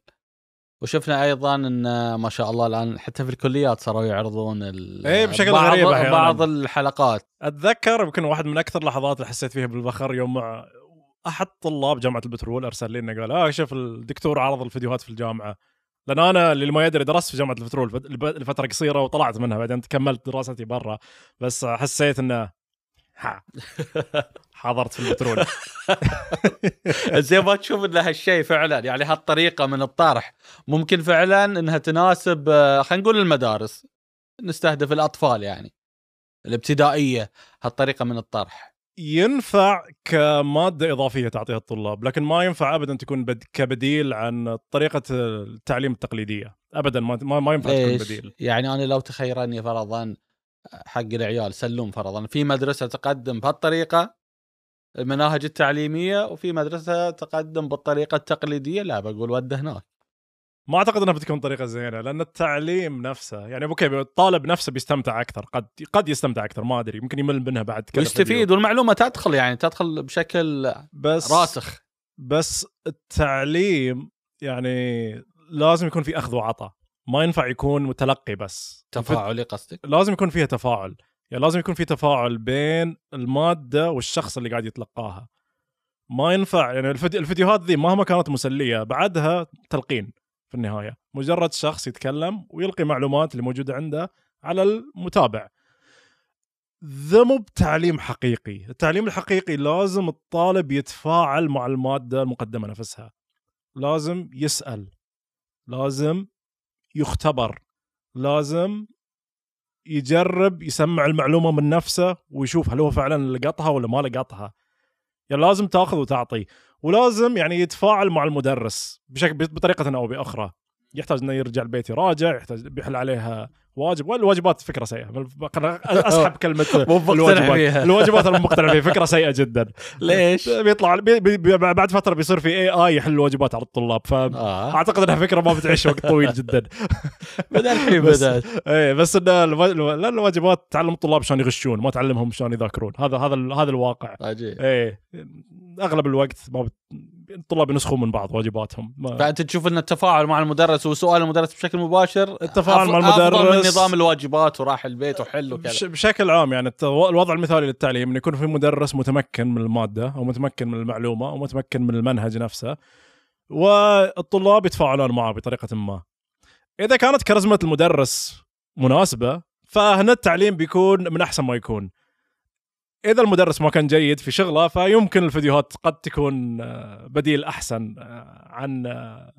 وشفنا أيضا إن ما شاء الله الآن حتى في الكليات صاروا يعرضون إيه، بشكل بعض غريب. بعض الحلقات. أتذكر يمكن واحد من أكثر اللحظات اللي حسيت فيها بالفخر يوم مع احد طلاب جامعة البترول أرسل لي إنه قال آه شوف الدكتور عرض الفيديوهات في الجامعة. لأن أنا اللي ما يدري درست في جامعة البترول فت- لب- لفترة قصيرة وطلعت منها بعدين كملت دراستي برا. بس حسيت إنه ها. حضرت في البترول. زين ما تشوف ان هالشيء فعلا. يعني هالطريقة من الطرح ممكن فعلا إنها تناسب آه، خلينا نقول المدارس نستهدف الأطفال يعني. الابتدائية هالطريقة من الطرح. ينفع كمادة إضافية تعطيها الطلاب لكن ما ينفع ابدا تكون بد... كبديل عن طريقة التعليم التقليدية. ابدا ما ما, ينفع تكون؟ بديل. يعني أنا لو تخيرني فرضا حق العيال سلوم فرضا في مدرسة تقدم بهالطريقة المناهج التعليمية وفي مدرسة تقدم بالطريقة التقليدية لا بقول وده هناك ما أعتقد إنها بتكون طريقة زينة لأن التعليم نفسه يعني أوكي الطالب نفسه بيستمتع أكثر قد قد يستمتع أكثر ما أدري ممكن يمل منها بعد كذا. ويستفيد والمعلومة تدخل يعني تدخل بشكل بس راسخ. بس التعليم يعني لازم يكون في أخذ وعطاء ما ينفع يكون متلقي بس. تفاعلي قصدك؟ لازم يكون فيها تفاعل يعني لازم يكون في تفاعل بين المادة والشخص اللي قاعد يتلقاها. ما ينفع يعني الفيديو الفيديوهات ذي مهما كانت مسلية بعدها تلقين. في النهاية. مجرد شخص يتكلم ويلقي معلومات اللي موجودة عنده على المتابع. ذا مو بتعليم حقيقي. التعليم الحقيقي لازم الطالب يتفاعل مع المادة المقدمة نفسها. لازم يسأل. لازم يختبر. لازم يجرب يسمع المعلومة من نفسه ويشوف هل هو فعلا لقطها ولا ما لقطها. يعني لازم تأخذ وتعطي. ولازم يعني يتفاعل مع المدرس بشكل بطريقة أو بأخرى. يحتاج إنه يرجع البيت يراجع يحتاج بيحل عليها واجب. والواجبات فكرة سيئة. أسحب كلمة الواجبات. الواجبات أنا مقتنع فيها. فكرة سيئة جدا. ليش؟ بيطلع بي بي بي بعد فترة بيصير في AI يحل الواجبات على الطلاب. فاعتقد آه. إنها فكرة ما بتعيش وقت طويل جدا. بدأ الحين بدات إيه بس إن لا الواجبات تعلم الطلاب شلون يغشون ما تعلمهم شلون يذاكرون. هذا هذا هذا الواقع. عجيب. إيه أغلب الوقت ما بت... الطلاب ينسخون من بعض واجباتهم ما... فأنت تشوف أن التفاعل مع المدرس وسؤال المدرس بشكل مباشر التفاعل مع افضل من المدرس- نظام الواجبات وراح البيت وحل وكذا بش... بشكل عام يعني الوضع المثالي للتعليم انه يكون في مدرس متمكن من المادة أو متمكن من المعلومة أو متمكن من المنهج نفسه والطلاب يتفاعلون معه بطريقة ما. إذا كانت كاريزما المدرس مناسبة فهنا التعليم بيكون من أحسن ما يكون. إذا المدرس ما كان جيد في شغله فيمكن الفيديوهات قد تكون آه، بديل أحسن آه، عن آه،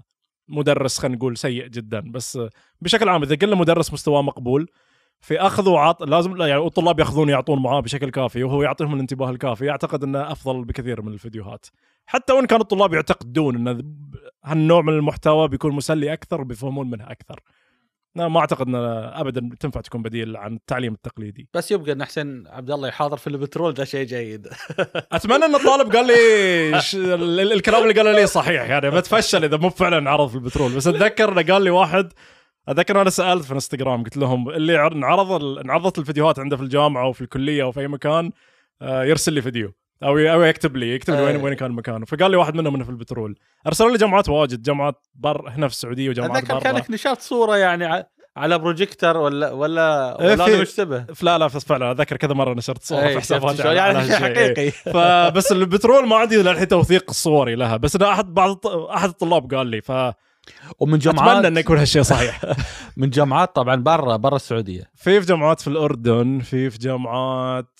مدرس خلينا نقول سيء جدا. بس بشكل عام إذا قلنا مدرس مستواه مقبول في أخذ وعط لازم لا يعني الطلاب يأخذون يعطون معاه بشكل كافي وهو يعطيهم الانتباه الكافي. أعتقد إنه أفضل بكثير من الفيديوهات. حتى وإن كان الطلاب يعتقدون إن هالنوع من المحتوى بيكون مسلي أكثر وبيفهمون منه أكثر. لا ما أعتقد إن ابدا تنفع تكون بديل عن التعليم التقليدي. بس يبقى إن حسين عبد الله يحاضر في البترول ده شيء جيد. أتمنى إن الطالب قال لي ش... ال- ال- الكلام اللي قاله لي صحيح يعني بتفشل إذا مو فعلا عرض في البترول. بس أتذكر انه قال لي واحد أتذكر أنا سألت في إنستغرام قلت لهم اللي عر- انعرض انعرضت الفيديوهات عنده في الجامعة أو في الكلية أو في أي مكان آه، يرسل لي فيديو. أو أو يكتب لي يكتب لي وين أي. وين كان مكانه. فقال لي واحد منهم انه في البترول. ارسلوا لي جامعات واجد جامعات بر هنا في السعودية وجامعات برا. كانك نشرت صورة يعني على بروجيكتر ولا ولا إيه، ولا مشتبه لا لا فعلا اتذكر كذا مرة نشرت صور إيه، في حساباتي يعني شيء. إيه. حقيقي فبس البترول ما عندي للحين توثيق صوري لها. بس أنا احد بعض أحد الطلاب قال لي فاتمنى ومن جامعات انه يكون هالشيء صحيح. من جامعات طبعا برا برا السعودية. في في جامعات في الأردن في في جامعات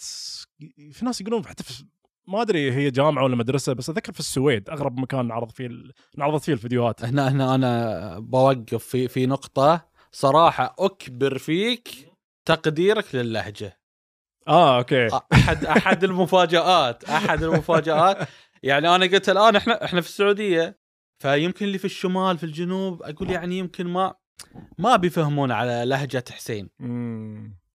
في ناس يقولون حتى في ما أدري هي جامعة ولا مدرسة بس أتذكر في السويد أغرب مكان نعرض فيه نعرضت فيه الفيديوهات. هنا هنا أنا بوقف في في نقطة. صراحة أكبر فيك تقديرك للهجة. آه أوكي. أحد أحد المفاجآت أحد المفاجآت. يعني أنا قلت الآن إحنا إحنا في السعودية فيمكن اللي في الشمال في الجنوب أقول يعني يمكن ما ما بيفهمون على لهجة حسين.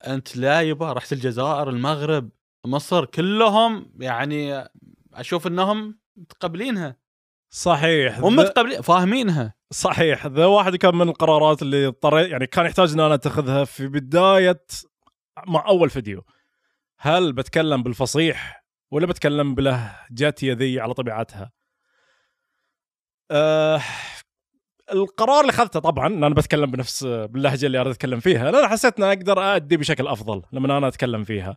أنت لا يبا رحت الجزائر المغرب. مصر كلهم يعني أشوف إنهم متقبلينها. صحيح. هم متقبلين فاهمينها. صحيح. ذا واحد كان من القرارات اللي اضطريت يعني كان يحتاج إن أنا أتخذها في بداية مع أول فيديو. هل بتكلم بالفصيح ولا بتكلم بلهجتي ذي على طبيعتها؟ أه القرار اللي أخذته طبعا إن أنا بتكلم بنفس باللهجة اللي أريد أتكلم فيها لأن حسيت ان أقدر ادي بشكل أفضل لما أنا أتكلم فيها.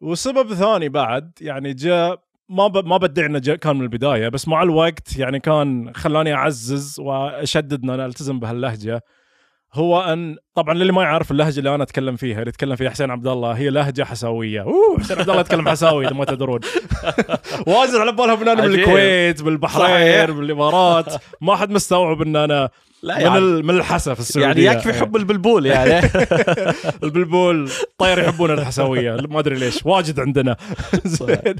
وسبب ثاني بعد يعني جاء ما ب... ما بدعي انه كان من البداية بس مع الوقت يعني كان خلاني أعزز وأشدد إن أنا ألتزم بهاللهجة. هو ان طبعا للي ما يعرف اللهجة اللي أنا أتكلم فيها اللي يتكلم فيها حسين عبد الله هي لهجة حساوية. أوه حسين عبد الله يتكلم حساوي إذا ما تدرون. واجد على بالهم ان أنا من. الكويت. بالبحرين بالامارات ما حد مستوعب إن أنا لا من, يعني, ال- من الحسا في يعني السعودية. يكفي حب البلبول يعني. البلبول طير يحبون الحساوية. ما أدري ليش. واجد عندنا. زين.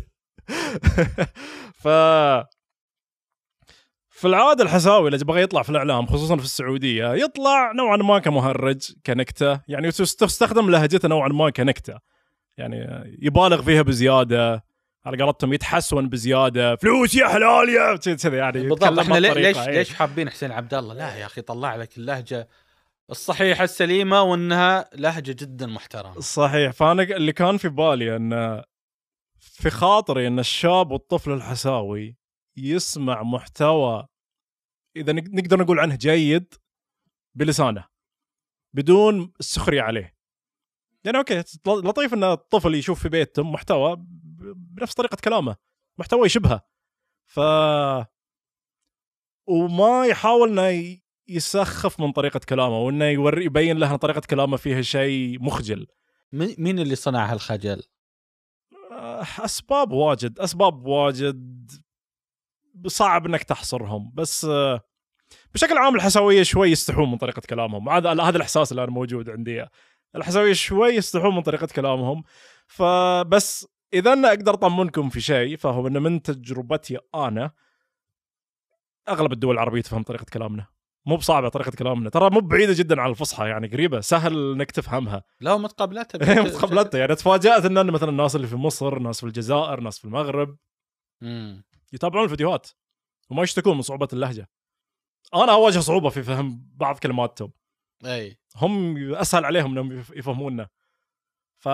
ف في العادة الحساوي اللي بغى يطلع في الإعلام خصوصا في السعودية يطلع نوعا ما كمهرج كنكتة يعني تست- تستخدم لهجته نوعا ما كنكتة. يعني يبالغ فيها بزيادة على قولتهم يتحسون بزيادة فلوس يا حلال يا كذا يعني بالضبط. إحنا ليش إيه. ليش حابين حسين عبد الله لا يا أخي طلع لك اللهجة الصحيحة السليمة وإنها لهجة جدا محترمة. صحيح. فأنا اللي كان في بالي إن في خاطري إن الشاب والطفل الحساوي يسمع محتوى إذا نق- نقدر نقول عنه جيد بلسانه بدون السخرية عليه. يعني أوكي لطيف إن الطفل يشوف في بيتهم محتوى بنفس طريقة كلامه محتوى يشبهه. ف وما يحاول إنه يسخف من طريقة كلامه وإنه يوري يبين له إن طريقة كلامه فيها شيء مخجل. مين اللي صنع هالخجل؟ آه، أسباب واجد أسباب واجد صعب إنك تحصرهم بس بشكل عام الحساويه شوي يستحون من طريقة كلامهم. هذا هذا الإحساس اللي أنا موجود عندي. الحساويه شوي يستحون من طريقة كلامهم. فبس إذا أنا أقدر أطمنكم في شيء فهو انه من تجربتي أنا أغلب الدول العربية تفهم طريقة كلامنا. مو بصعبة طريقة كلامنا. ترى مو بعيدة جدا عن الفصحى يعني قريبة. سهل إنك تفهمها. لا متقبلتها متقبلتها يعني تفاجأت إن مثلا الناس اللي في مصر ناس في الجزائر ناس في المغرب. يتابعون الفيديوهات وما يشتكون من صعوبة اللهجة. أنا أواجه صعوبة في فهم بعض كلماتهم. أي. هم أسهل عليهم إنهم يف- يفهموننا ف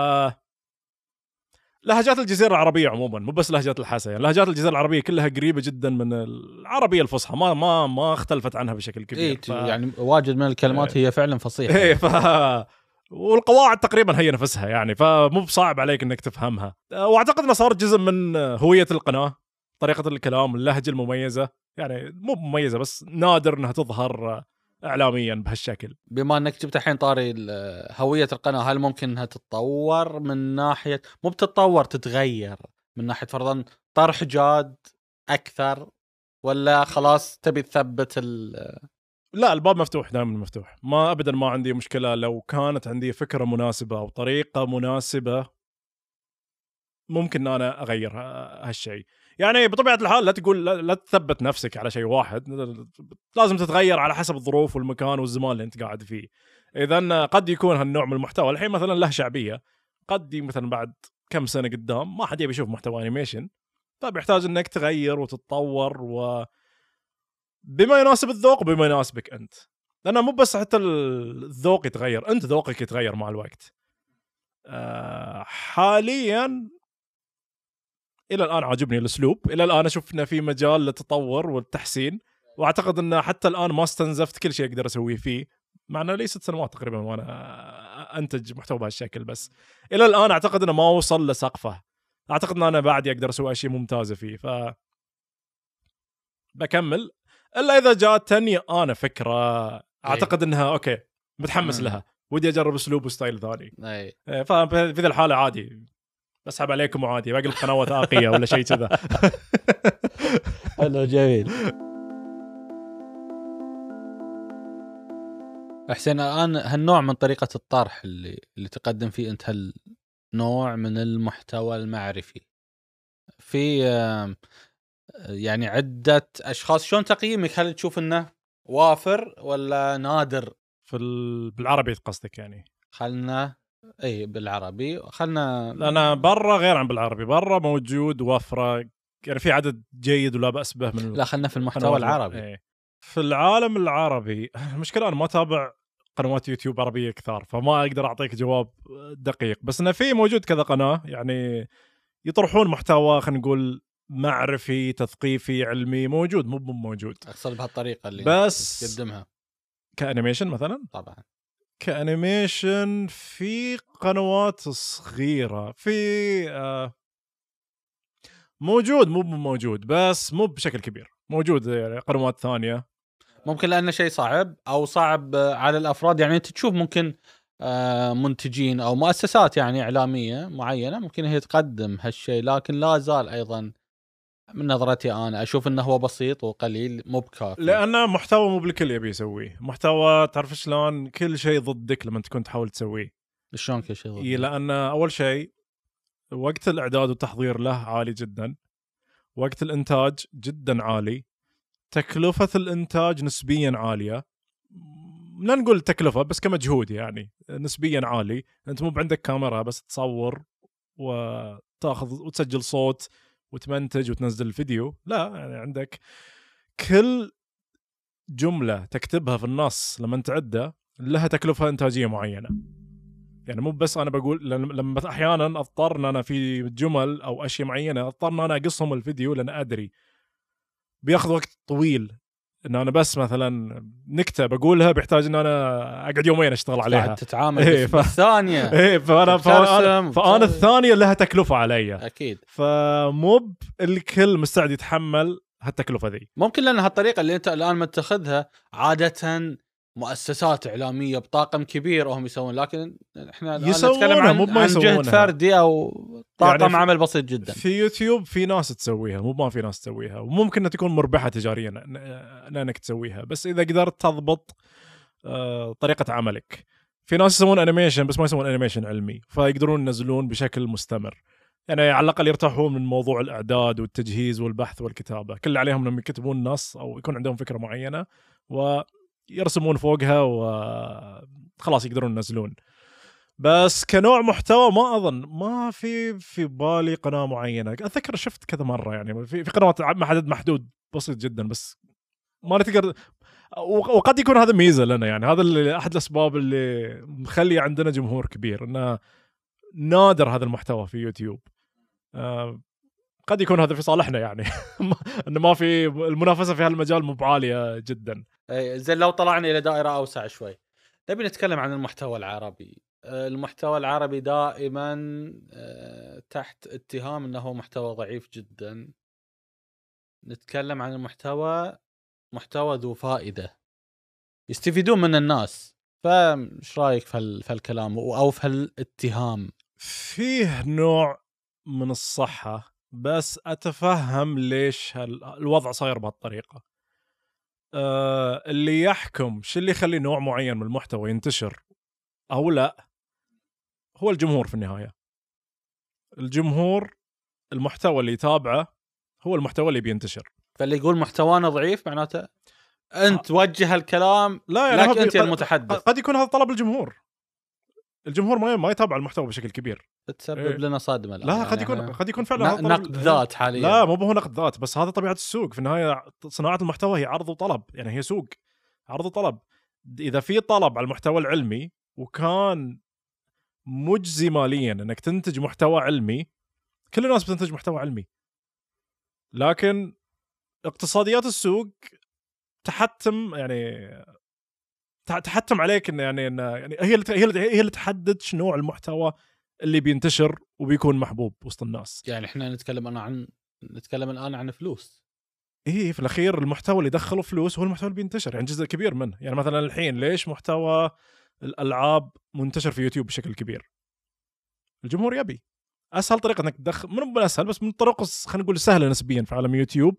لهجات الجزيرة العربية عموما مو بس لهجات الحاسه يعني لهجات الجزيرة العربية كلها قريبة جدا من العربية الفصحى. ما ما ما اختلفت عنها بشكل كبير. اي ف... يعني واجد من الكلمات هي فعلا فصيحة. إيه ف والقواعد تقريبا هي نفسها يعني. فمو بصعب عليك إنك تفهمها. واعتقد إنه صار جزء من هوية القناة. طريقة الكلام اللهجة المميزة يعني مو مميزة بس نادر إنها تظهر اعلاميا بهالشكل. بما إنك جبت الحين طاري هوية القناة هل ممكن إنها تتطور من ناحية مو بتتطور تتغير من ناحية فرضا طرح جاد أكثر ولا خلاص تبي تثبت ال لا الباب مفتوح دائما مفتوح. ما ابدا ما عندي مشكلة لو كانت عندي فكرة مناسبة أو طريقة مناسبة ممكن ان أنا أغير هالشيء. يعني بطبيعة الحال لا تقول لا, تثبت نفسك على شيء واحد. لازم تتغير على حسب الظروف والمكان والزمان اللي انت قاعد فيه. إذا قد يكون هالنوع من المحتوى الحين مثلا له شعبية قد مثلا بعد كم سنة قدام ما حد يبي يشوف محتوى انيميشن طيب يحتاج إنك تغير وتتطور و بما يناسب الذوق وبما يناسبك أنت. لأنه مو بس حتى الذوق يتغير أنت ذوقك يتغير مع الوقت. آه، حاليا إلى الآن عاجبني الأسلوب. إلى الآن أشوف إنه في مجال للتطور والتحسين. وأعتقد إنه حتى الآن ما استنزفت كل شيء أقدر أسويه فيه. مع إنه لي ست سنوات تقريبا وأنا أنتج محتوى بهالشكل بس. إلى الآن أعتقد إنه ما وصل لسقفه. أعتقد إن أنا بعد أقدر أسوي أشياء ممتازة فيه. ف بكمل. إلا إذا جاتني أنا فكرة أعتقد إنها okay متحمس مم. لها. ودي أجرب أسلوب و style ثاني. اي إيه، ففي ذي الحالة عادي. بسحب عليكم وعادي بقلب قناه وثائقيه ولا شيء كذا. حلو جميل. حسين الآن هالنوع من طريقة الطرح اللي اللي تقدم فيه أنت هالنوع من المحتوى المعرفي. في يعني عدة أشخاص شلون تقييمك؟ هل تشوف إنه وافر ولا نادر؟ في ال... بالعربي قصدك يعني؟ خلنا إي بالعربي. خلنا لأن برا غير عن بالعربي. برا موجود وفره يعني في عدد جيد ولا بأس به من لا خلنا في المحتوى. العربي. إيه. في العالم العربي المشكلة أنا ما أتابع قنوات يوتيوب عربية كثار فما أقدر أعطيك جواب دقيق. بس إنه في موجود كذا قناة يعني يطرحون محتوى خلينا نقول معرفي تثقيفي علمي موجود مو مو موجود. أقصد بهالطريقة اللي بس- تقدمها. ك animation مثلا؟ طبعا. ك animation في قنوات صغيرة في آه موجود مو مو موجود بس مو بشكل كبير موجود يعني قنوات ثانية. ممكن لأنه شيء صعب أو صعب على الأفراد يعني أنت تشوف ممكن آه، منتجين أو مؤسسات يعني إعلامية معينة ممكن هي تقدم هالشيء لكن لا زال أيضا من نظرتي أنا أشوف إنه هو بسيط وقليل مو بكافي. لأن محتوى مو بالكل يبي يسويه. محتوى تعرف شلون كل شيء ضدك لما تكون تحاول تسويه. شلون كل شيء ضد؟ إي لأن أول شيء وقت الإعداد والتحضير له عالي جدا. وقت الإنتاج جدا عالي. تكلفة الإنتاج نسبيا عالية. لا نقول تكلفة بس كمجهود يعني. نسبيا عالي. أنت مو عندك كاميرا بس تصور وتاخذ وتسجل صوت. وتمنتج وتنزل الفيديو لا يعني عندك كل جملة تكتبها في النص لما تعده لها تكلفة إنتاجية معينة. يعني مو بس أنا بقول لما أحيانا أضطر إن أنا في جمل أو أشياء معينة أضطر إن أنا أقصهم الفيديو لأن أدري. بياخذ وقت طويل. ان أنا بس مثلا نكتة بقولها بيحتاج ان أنا أقعد يومين أشتغل عليها. قاعد تتعامل إيه، ف- بالثانية. إيه فانا فانا, فأنا. الثانية لها تكلفه علي. أكيد. فمو الكل مستعد يتحمل هالتكلفة ذي. ممكن لأن هالطريقة اللي أنت الآن متخذها عادة مؤسسات إعلامية بطاقم كبير وهم يسوون لكن إحنا نتكلم عن, مو عن جهد. فردي أو طاقم يعني عمل بسيط جدا. في يوتيوب في ناس تسويها مو ما في ناس تسويها. وممكن تكون مربحة تجاريا إن- إنك تسويها. بس إذا قدرت تضبط آه، طريقة عملك. في ناس يسوون animation بس ما يسوون animation علمي فيقدرون ينزلون بشكل مستمر. يعني على الأقل يرتاحون من موضوع الأعداد والتجهيز والبحث والكتابة. كل اللي عليهم إنهم يكتبون نص أو يكون عندهم فكرة معينة ويرسمون فوقها وخلاص يقدرون ينزلون. بس كنوع محتوى ما أظن ما في في بالي قناة معينة. أتذكر شفت كذا مرة يعني في في قنوات عدد محدود بسيط جدا بس ما تقدر وقد يكون هذا ميزة لنا يعني. هذا اللي أحد الأسباب اللي مخلي عندنا جمهور كبير إنه نادر هذا المحتوى في يوتيوب. آه، قد يكون هذا في صالحنا يعني. إنه ما في المنافسة في هالمجال مو بعالية جدا. زين لو طلعنا إلى دائرة أوسع شوي. نبي نتكلم عن المحتوى العربي. آه، المحتوى العربي دائما آه، تحت اتهام إنه محتوى ضعيف جدا. نتكلم عن المحتوى محتوى ذو فائدة. يستفيدون من الناس. فايش رأيك في الكلام أو في هالاتهام؟ فيه نوع من الصحة بس أتفهم ليش الوضع صاير بهالطريقة. أه اللي يحكم شو اللي يخلي نوع معين من المحتوى ينتشر؟ أو لا. هو الجمهور في النهاية. الجمهور المحتوى اللي يتابعه هو المحتوى اللي بينتشر. فاللي يقول محتوانا ضعيف معناته أنت وجه الكلام لا يعني لك أنت المتحدث. قد يكون هذا طلب الجمهور. الجمهور ما ما يتابع المحتوى بشكل كبير. بتسبب إيه. لنا صدمة. لا يعني قد يكون قد يكون فعلا نقد ذات حاليا. لا مو هو نقد ذات بس هذا طبيعة السوق. في النهاية صناعة المحتوى هي عرض وطلب يعني هي سوق عرض وطلب. إذا في طلب على المحتوى العلمي وكان مجزي ماليا إنك تنتج محتوى علمي كل الناس بتنتج محتوى علمي. لكن اقتصاديات السوق تحتم يعني تحتم عليك انه يعني إنه يعني هي اللي هي اللي هي اللي تحدد شنو نوع المحتوى اللي بينتشر وبيكون محبوب وسط الناس. يعني إحنا نتكلم أنا عن نتكلم الآن عن فلوس. إيه في الأخير المحتوى اللي يدخله فلوس هو المحتوى اللي بينتشر يعني جزء كبير منه. يعني مثلا الحين ليش محتوى الألعاب منتشر في يوتيوب بشكل كبير؟ الجمهور يبي. أسهل طريقة إنك تدخل مو من أسهل بس من الطرق خلينا نقول سهلة نسبيا في عالم يوتيوب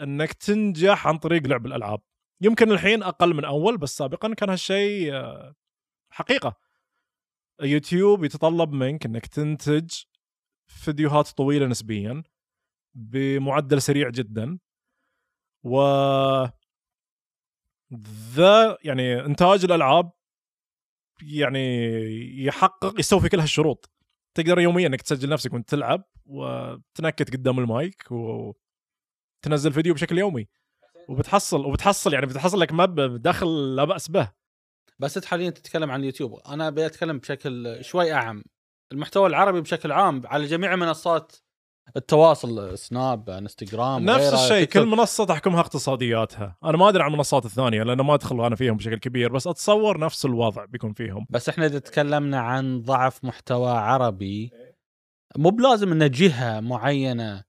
إنك تنجح عن طريق لعب الألعاب. يمكن الحين أقل من أول بس سابقا كان هالشيء آه، حقيقة. يوتيوب يتطلب منك إنك تنتج فيديوهات طويلة نسبيا بمعدل سريع جدا. و ذا يعني إنتاج الألعاب يعني يحقق يستوفي كل هالشروط. تقدر يوميا إنك تسجل نفسك وأنت تلعب وتنكت قدام المايك وتنزل فيديو بشكل يومي. وبتحصل وبتحصل يعني بتحصل لك مب دخل لا بأس به. بس انت حاليا تتكلم عن اليوتيوب أنا أبي أتكلم بشكل شوي أعم. المحتوى العربي بشكل عام على جميع منصات التواصل سناب إنستغرام نفس الشيء. كل منصة تحكمها اقتصادياتها. أنا ما أدري عن المنصات الثانية لأن ما أدخل أنا فيهم بشكل كبير بس أتصور نفس الوضع بيكون فيهم. بس إحنا إذا تكلمنا عن ضعف محتوى عربي مو بلازم ان جهه معينة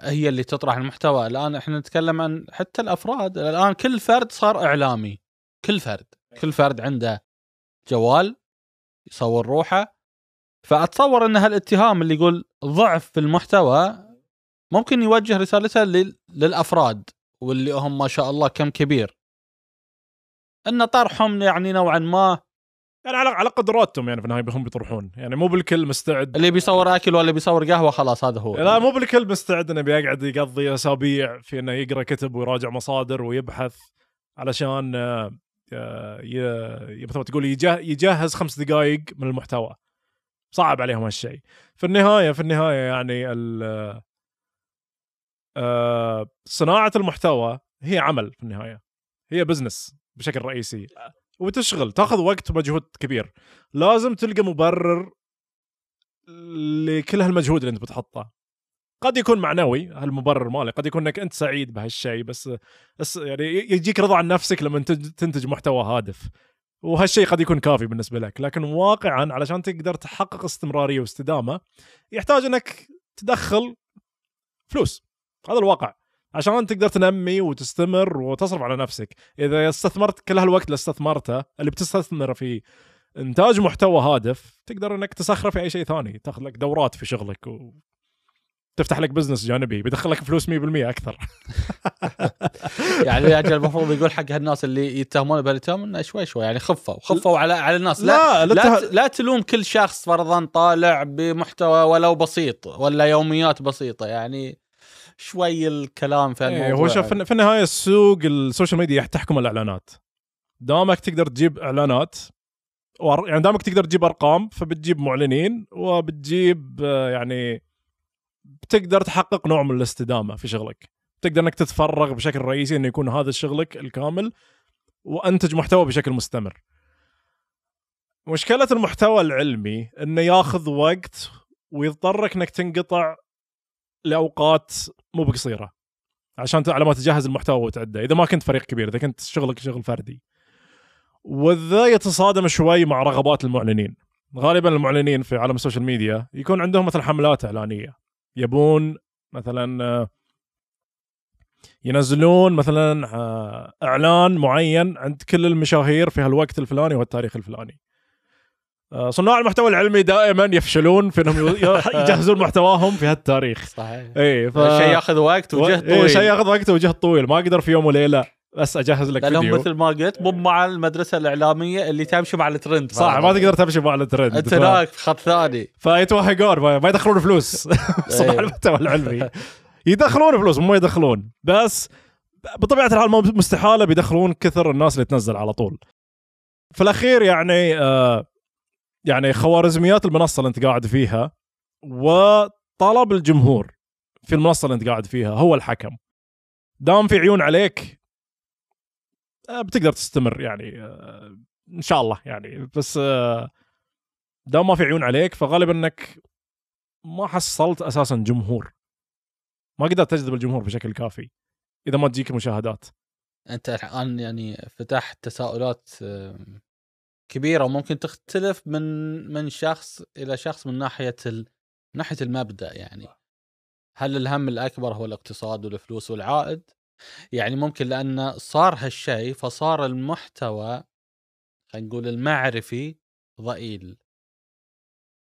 هي اللي تطرح المحتوى. الآن إحنا نتكلم عن حتى الأفراد. الآن كل فرد صار إعلامي. كل فرد. كل فرد عنده جوال يصور روحه. فأتصور إن هالاتهام اللي يقول ضعف في المحتوى ممكن يوجه رسالته لل- للأفراد واللي هم ما شاء الله كم كبير. إن طرحهم يعني نوعا ما يعني على على قدراتهم يعني في النهاية هم بيطرحون. يعني مو بالكل مستعد. اللي بيصور أكل ولا بيصور قهوة خلاص هذا هو. لا مو بالكل مستعد إنه بيقعد يقضي أسابيع في إنه يقرأ كتب ويراجع مصادر ويبحث علشان آه، آه، ي- مثل ما تقول يجه- يجهز خمس دقائق من المحتوى. صعب عليهم هالشيء. في النهاية في النهاية يعني ال- آه، صناعة المحتوى هي عمل في النهاية. هي بزنس بشكل رئيسي. وتشغل تاخذ وقت ومجهود كبير. لازم تلقى مبرر لكل هالمجهود اللي انت بتحطه. قد يكون معنوي هالمبرر مالي قد يكون انك انت سعيد بهالشيء بس يعني يجيك رضا عن نفسك لما تنتج محتوى هادف. وهالشيء قد يكون كافي بالنسبة لك. لكن واقعا علشان تقدر تحقق استمرارية واستدامة يحتاج انك تدخل فلوس. هذا الواقع. عشان تقدر تنمي وتستمر وتصرف على نفسك. إذا استثمرت كل هالوقت اللي استثمرته اللي بتستثمر في إنتاج محتوى هادف تقدر إنك تسخره في أي شيء ثاني. تاخذ لك دورات في شغلك و... تفتح لك business جانبي. بيدخل لك فلوس 100% أكثر. يعني أجل المفروض يقول حق هالناس اللي يتهمون بهالاتهام إنه شوي شوي يعني خفوا خفوا على على الناس. لا لا, لا, لا تلوم كل شخص فرضا طالع بمحتوى ولو بسيط ولا يوميات بسيطة. يعني شوي الكلام في الموضوع إيه هو شوف في في النهاية السوق ال social media تحكم الإعلانات. دامك تقدر تجيب إعلانات يعني دامك تقدر تجيب أرقام فبتجيب معلنين وبتجيب يعني بتقدر تحقق نوع من الاستدامة في شغلك. تقدر إنك تتفرغ بشكل رئيسي إنه يكون هذا شغلك الكامل وأنتج محتوى بشكل مستمر. مشكلة المحتوى العلمي إنه ياخذ وقت ويضطرك إنك تنقطع لأوقات مو بقصيرة عشان على ما تجهز المحتوى وتعده. إذا ما كنت فريق كبير إذا كنت شغلك شغل فردي. وذا يتصادم شوي مع رغبات المعلنين. غالبا المعلنين في عالم ال social media يكون عندهم مثلا حملات إعلانية. يبون مثلا آه، ينزلون مثلا آه، إعلان معين عند كل المشاهير في هالوقت الفلاني والتاريخ الفلاني. صناع المحتوى العلمي دائما يفشلون في إنهم يجهزون محتواهم في هالتاريخ. صحيح. اي ف... شيء ياخذ وقت وجهد إيه، طويل. شيء ياخذ وقت وجهد طويل. ما أقدر في يوم وليلة بس أجهز لك فيديو. مثل ما قلت مو مع المدرسة الإعلامية اللي تمشي مع الترند. صح ما تقدر تمشي مع الترند. أنت ف... هناك في خط ثاني. فيتوهقون ما يدخلون فلوس. صناع إيه. المحتوى العلمي. يدخلون فلوس مو يدخلون. بس بطبيعة الحال مستحالة بيدخلون كثر الناس اللي تنزل على طول. في الأخير يعني آه يعني خوارزميات المنصة اللي انت قاعد فيها وطلب الجمهور في المنصة اللي انت قاعد فيها هو الحكم. دام في عيون عليك آه، بتقدر تستمر يعني آه، إن شاء الله يعني. بس آه، دام ما في عيون عليك فغالبا إنك ما حصلت أساسا جمهور. ما قدرت تجذب الجمهور بشكل كافي إذا ما تجيك مشاهدات. أنت الآن يعني فتحت تساؤلات كبيرة وممكن تختلف من من شخص إلى شخص من ناحية ال... من ناحية المبدأ يعني. هل الهم الأكبر هو الاقتصاد والفلوس والعائد؟ يعني ممكن لأن صار هالشيء فصار المحتوى خلينا نقول المعرفي ضئيل.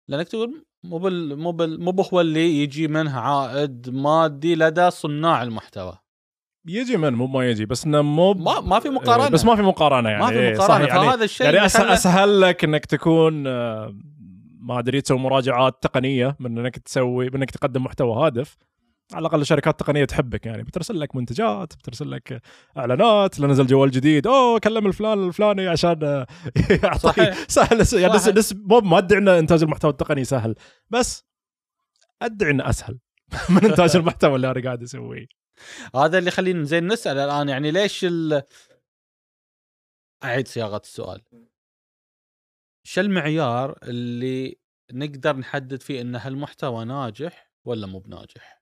لأنك تقول مو بال مو بال مو هو اللي يجي منه عائد مادي لدى صناع المحتوى. يجي من مو ما يجي بس إنه مو ما ما في مقارنة. إيه، بس ما في مقارنة يعني. ما في إيه، مقارنة. يعني فهذا الشيء يعني اللي أسهل, لك إنك تكون آه، ما أدري تسوي مراجعات تقنية من إنك تسوي من إنك تقدم محتوى هادف. على الأقل شركات تقنيه تحبك يعني. بترسل لك منتجات بترسل لك إعلانات لنزل جوال جديد. أوه كلم الفلان الفلاني عشان آه، يعطي صحيح. سهل يعني صحيح. نس مو ما ادعي ان إنتاج المحتوى التقني سهل. بس ادعي انه أسهل من إنتاج المحتوى اللي أنا قاعد أسويه. هذا اللي يخلينا زين نسأل الآن يعني ليش ال... أعيد صياغة السؤال. شو المعيار اللي نقدر نحدد فيه إن هالمحتوى ناجح ولا مو بناجح؟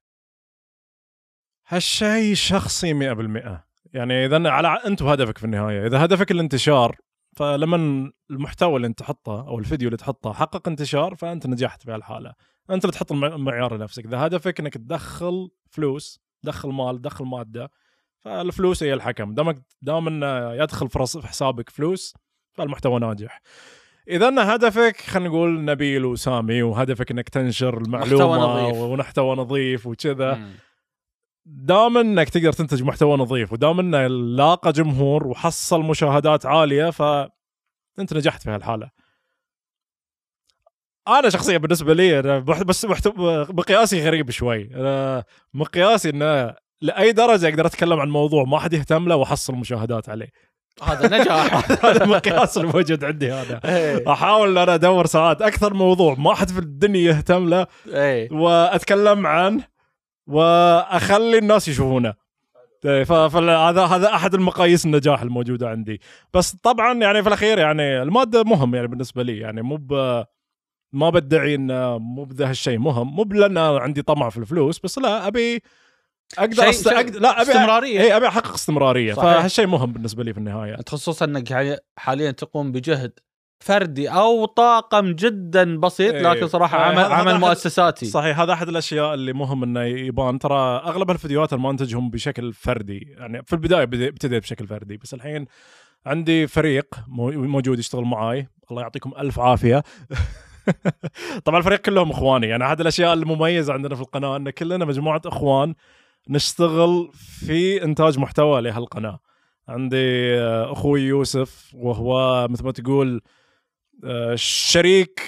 هالشيء شخصي 100% يعني إذا على أنت وهدفك في النهاية. إذا هدفك الانتشار فلما المحتوى اللي أنت تحطه أو الفيديو اللي تحطه حقق انتشار فأنت نجحت في هالحاله أنت اللي تحط الم- المعيار لنفسك. إذا هدفك إنك تدخل فلوس تدخل مال تدخل مادة فالفلوس هي الحكم دامك دام إنه يدخل في حسابك فلوس فالمحتوى ناجح إذا هدفك خلينا نقول نبيل وسامي وهدفك إنك تنشر المعلومة نظيف. ومحتوى نظيف وكذا. دام إنك تقدر تنتج محتوى نظيف ودام إنه لاقى جمهور وحصل مشاهدات عالية فانت نجحت في هالحالة. أنا شخصيا بالنسبة لي أنا بس مقياسي غريب شوي. أنا مقياسي انه لأي درجة أقدر أتكلم عن موضوع ما حد يهتم له وأحصل مشاهدات عليه. هذا نجاح. هذا المقياس الموجود عندي هذا إيه. أحاول إن أنا أدور ساعات أكثر موضوع ما حد في الدنيا يهتم له إيه. وأتكلم عنه وأخلي الناس يشوفونه. إيه، فهذا هذا أحد المقاييس النجاح الموجودة عندي. بس طبعا يعني في الأخير يعني المادة مهم يعني بالنسبة لي يعني مو ما بدعي إنه مو بذا هالشيء مهم مو لأن عندي طمع في الفلوس بس لا أبي أقدر أست... أقدر... لا أبي استمرارية. اي أبي أحقق استمرارية. صحيح. فهالشيء مهم بالنسبة لي في النهاية. انت خصوصا إنك حاليا- تقوم بجهد فردي أو طاقم جدا بسيط إيه. لكن صراحة آه، عمل عمل هذا- مؤسساتي. صحيح هذا أحد الأشياء اللي مهم إنه يبان. ترى أغلب الفيديوهات اللي منتجهم بشكل فردي. يعني في البداية ابتديت بشكل فردي بس الحين عندي فريق مو- موجود يشتغل معاي. الله يعطيكم ألف عافية. طبعا الفريق كلهم إخواني. يعني أحد الأشياء المميزة عندنا في القناة إن كلنا مجموعة إخوان نشتغل في إنتاج محتوى لهالقناة. عندي آه، أخوي يوسف وهو مثل ما تقول آه، شريك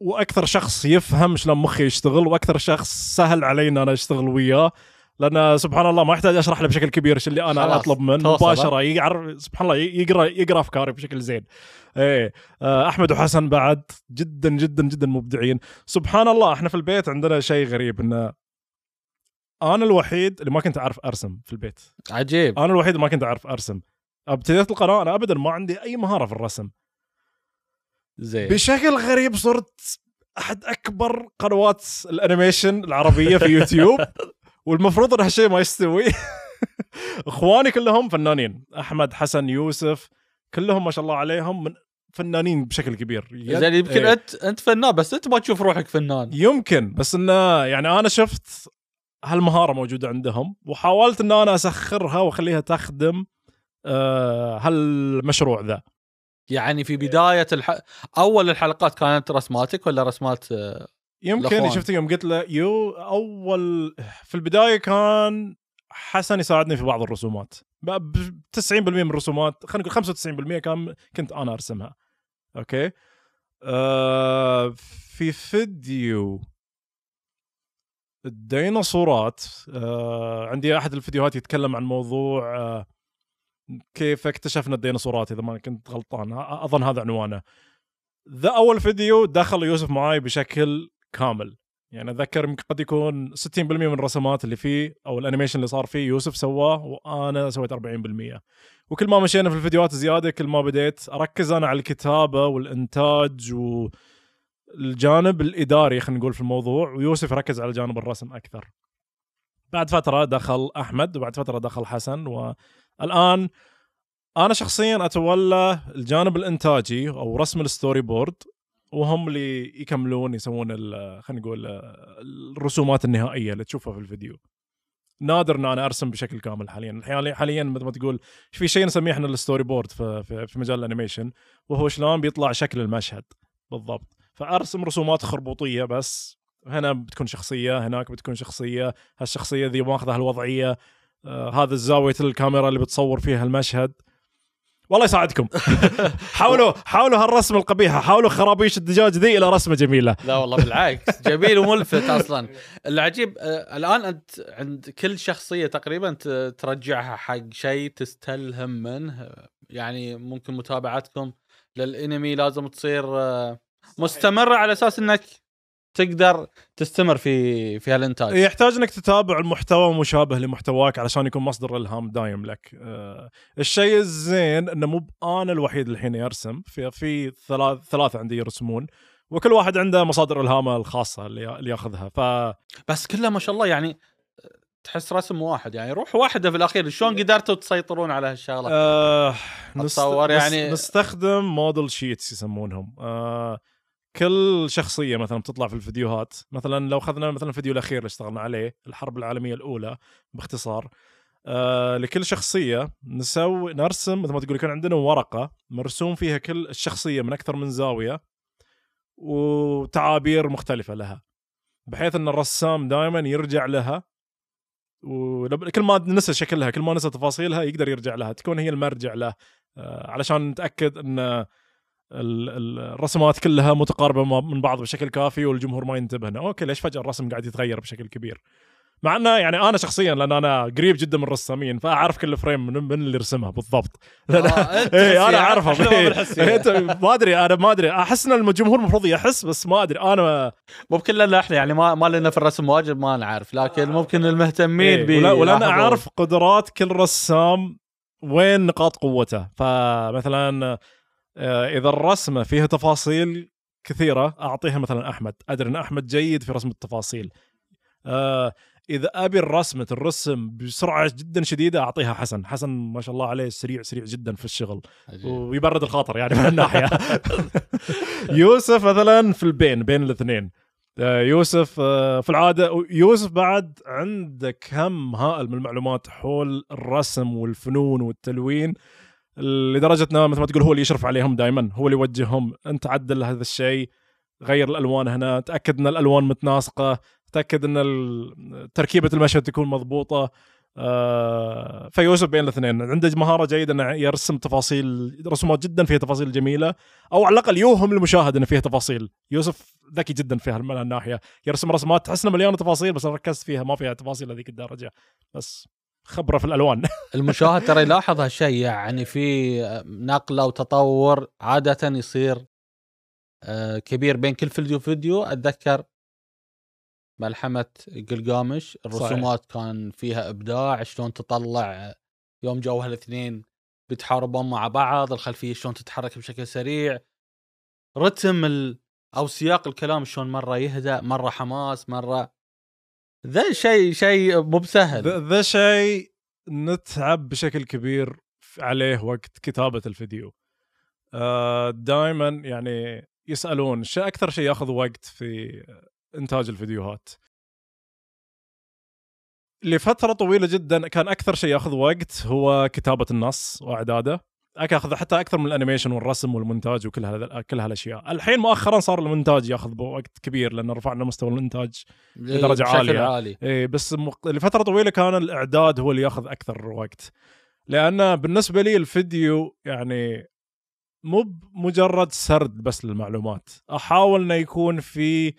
وأكثر شخص يفهم شلون مخي يشتغل وأكثر شخص سهل علي أن أنا أشتغل وياه. لأن سبحان الله ما يحتاج أشرح له بشكل كبير إيش اللي أنا أطلب منه مباشرة. يعرف سبحان الله يقرا يقرأ أفكاري بشكل زين. إيه. آه، أحمد وحسن بعد جدا جدا جدا مبدعين. سبحان الله إحنا في البيت عندنا شيء غريب انه أنا الوحيد اللي ما كنت أعرف أرسم في البيت. عجيب. أنا الوحيد اللي ما كنت أعرف أرسم. ابتديت القناة أنا ابدا ما عندي أي مهارة في الرسم. زين. بشكل غريب صرت أحد أكبر قنوات ال animation العربية في يوتيوب. والمفروض ان هالشيء ما يستوي. اخواني كلهم فنانين. أحمد حسن يوسف كلهم ما شاء الله عليهم من فنانين بشكل كبير. يد- زين يمكن إيه. انت أنت فنان بس أنت ما تشوف روحك فنان. يمكن بس إنه يعني أنا شفت هالمهارة موجودة عندهم وحاولت إن أنا أسخرها وأخليها تخدم آه هالمشروع ذا. يعني في بداية الح... أول الحلقات كانت رسماتك ولا رسمات آه، يمكن. شفت يوم قلت له يو اول في البداية كان حسن يساعدني في بعض الرسومات. ب ب- 90% من الرسومات خلينا نقول 95% كان كنت أنا أرسمها. okay؟ آه في فيديو الديناصورات آه عندي أحد الفيديوهات يتكلم عن موضوع آه كيف اكتشفنا الديناصورات إذا ما كنت غلطان. أظن هذا عنوانه. ذا أول فيديو دخل يوسف معاي بشكل كامل. يعني أتذكر يمكن قد يكون 60% من الرسمات اللي فيه أو ال animation اللي صار فيه يوسف سواه وأنا سويت 40% وكل ما مشينا في الفيديوهات زيادة كل ما بديت أركز أنا على الكتابة والإنتاج والجانب الإداري خلينا نقول في الموضوع ويوسف يركز على جانب الرسم أكثر. بعد فترة دخل أحمد وبعد فترة دخل حسن والآن أنا شخصيا أتولى الجانب الإنتاجي أو رسم ال storyboard وهم اللي يكملون يسوون خلينا نقول الرسومات النهائية اللي تشوفها في الفيديو. نادر إن أنا أرسم بشكل كامل حاليا. حاليا مثل ما تقول في شيء نسميه إحنا ال storyboard في, في, مجال ال animation وهو شلون بيطلع شكل المشهد بالضبط. فأرسم رسومات خربوطية بس هنا بتكون شخصية هناك بتكون شخصية هالشخصية ذي ماخذة هالوضعية آه هذا زاويه الكاميرا اللي بتصور فيها المشهد. والله يساعدكم. حاولوا حاولوا هالرسم القبيحه حاولوا خرابيش الدجاج ذي إلى رسمة جميلة. لا والله بالعكس جميل وملفت أصلا. العجيب آه، الآن أنت عند كل شخصية تقريبا ت- ترجعها حق شيء تستلهم منه. يعني ممكن متابعتكم للأنمي لازم تصير آه، مستمرة على أساس إنك تقدر تستمر في في هالإنتاج. يحتاج إنك تتابع المحتوى مشابه لمحتواك علشان يكون مصدر إلهام دايم لك. آه الشيء الزين إنه مو أنا الوحيد الحين يرسم. في في ثلاث ثلاثة عندي يرسمون وكل واحد عنده مصادر إلهامه الخاصة اللي ياخذها. ف بس كلها ما شاء الله يعني تحس رسم واحد يعني روح واحدة في الأخير. شلون قدرتوا تسيطرون على هالشغلة؟ نست... أتصور يعني يعني- نستخدم موديل شيتس يسمونهم. آه كل شخصية مثلا بتطلع في الفيديوهات مثلا لو أخذنا مثلا الفيديو الأخير اللي اشتغلنا عليه الحرب العالمية الأولى باختصار آه لكل شخصية نسوي نرسم مثل ما تقول يكون عندنا ورقة مرسوم فيها كل الشخصية من أكثر من زاوية وتعابير مختلفة لها بحيث إن الرسام دائما يرجع لها وكل ما نسى شكلها كل ما نسى تفاصيلها يقدر يرجع لها تكون هي المرجع له آه، علشان نتأكد إن الرسمات كلها متقاربة من بعض بشكل كافي والجمهور ما ينتبه انه okay ليش فجأة الرسم قاعد يتغير بشكل كبير؟ مع إنه يعني أنا شخصيا لأن أنا قريب جدا من الرسامين فأعرف كل frame من, من اللي يرسمها بالضبط. لأن آه، إيه حسي، أنا أعرفها. إيه. إيه،. أنت ما أدري أنا ما أدري. أحس إن الجمهور المفروض يحس بس ما أدري. أنا مو كلنا إحنا يعني ما ما لنا في الرسم واجد ما نعرف. لكن ممكن المهتمين إيه، بي ولا, ولا أنا يلاحظوا. أعرف قدرات كل رسام وين نقاط قوته. فمثلا إذا الرسمة فيها تفاصيل كثيرة أعطيها مثلا أحمد. أدري إن أحمد جيد في رسم التفاصيل. آه، إذا أبي الرسمة الرسم بسرعة جدا شديدة أعطيها حسن. حسن ما شاء الله عليه سريع سريع جدا في الشغل. عجيب. ويبرد الخاطر يعني من الناحية. يوسف مثلا في البين بين الاثنين. آه، يوسف آه، في العادة يوسف بعد عنده كم هائل من المعلومات حول الرسم والفنون والتلوين. لدرجة إنه مثل ما تقول هو اللي يشرف عليهم دائما هو اللي يوجههم. أنت عدل هذا الشيء غير الألوان هنا تأكد إن الألوان متناسقة تأكد إن تركيبة المشهد تكون مضبوطة. آه، فيوسف بين الاثنين. عنده مهارة جيدة إنه يرسم تفاصيل رسومات جدا فيها تفاصيل جميلة أو على الأقل يوهم المشاهد إنه فيها تفاصيل. يوسف ذكي جدا في هال- الناحيه يرسم رسمات تحس انها مليانة تفاصيل بس ركزت فيها ما فيها تفاصيل هذيك الدرجة. بس. خبرة في الألوان. المشاهد ترى يلاحظ هالشيء يعني في نقله وتطور عادة يصير آه، كبير بين كل فيديو وفيديو أتذكر ملحمة قلقامش الرسومات كان فيها إبداع شلون تطلع يوم جو هالاثنين بيتحاربون مع بعض الخلفية شلون تتحرك بشكل سريع. رتم ال... أو سياق الكلام شلون مرة يهدأ مرة حماس مرة ذا شيء شيء مو بسهل. ذا شيء نتعب بشكل كبير عليه وقت كتابة الفيديو. دائما يعني يسألون شو أكثر شيء ياخذ وقت في إنتاج الفيديوهات؟ لفترة طويلة جدا كان أكثر شيء ياخذ وقت هو كتابة النص وأعداده. أخذ حتى أكثر من ال animation والرسم والمونتاج وكل هذا كل هالأشياء. الحين مؤخرا صار المونتاج ياخذ وقت كبير لأن رفعنا مستوى الانتاج بدرجة بشكل عالية. عالي. إيه بس مق... لفترة طويلة كان الإعداد هو اللي ياخذ أكثر وقت. لأن بالنسبة لي الفيديو يعني مو مجرد سرد بس للمعلومات. أحاول إنه يكون في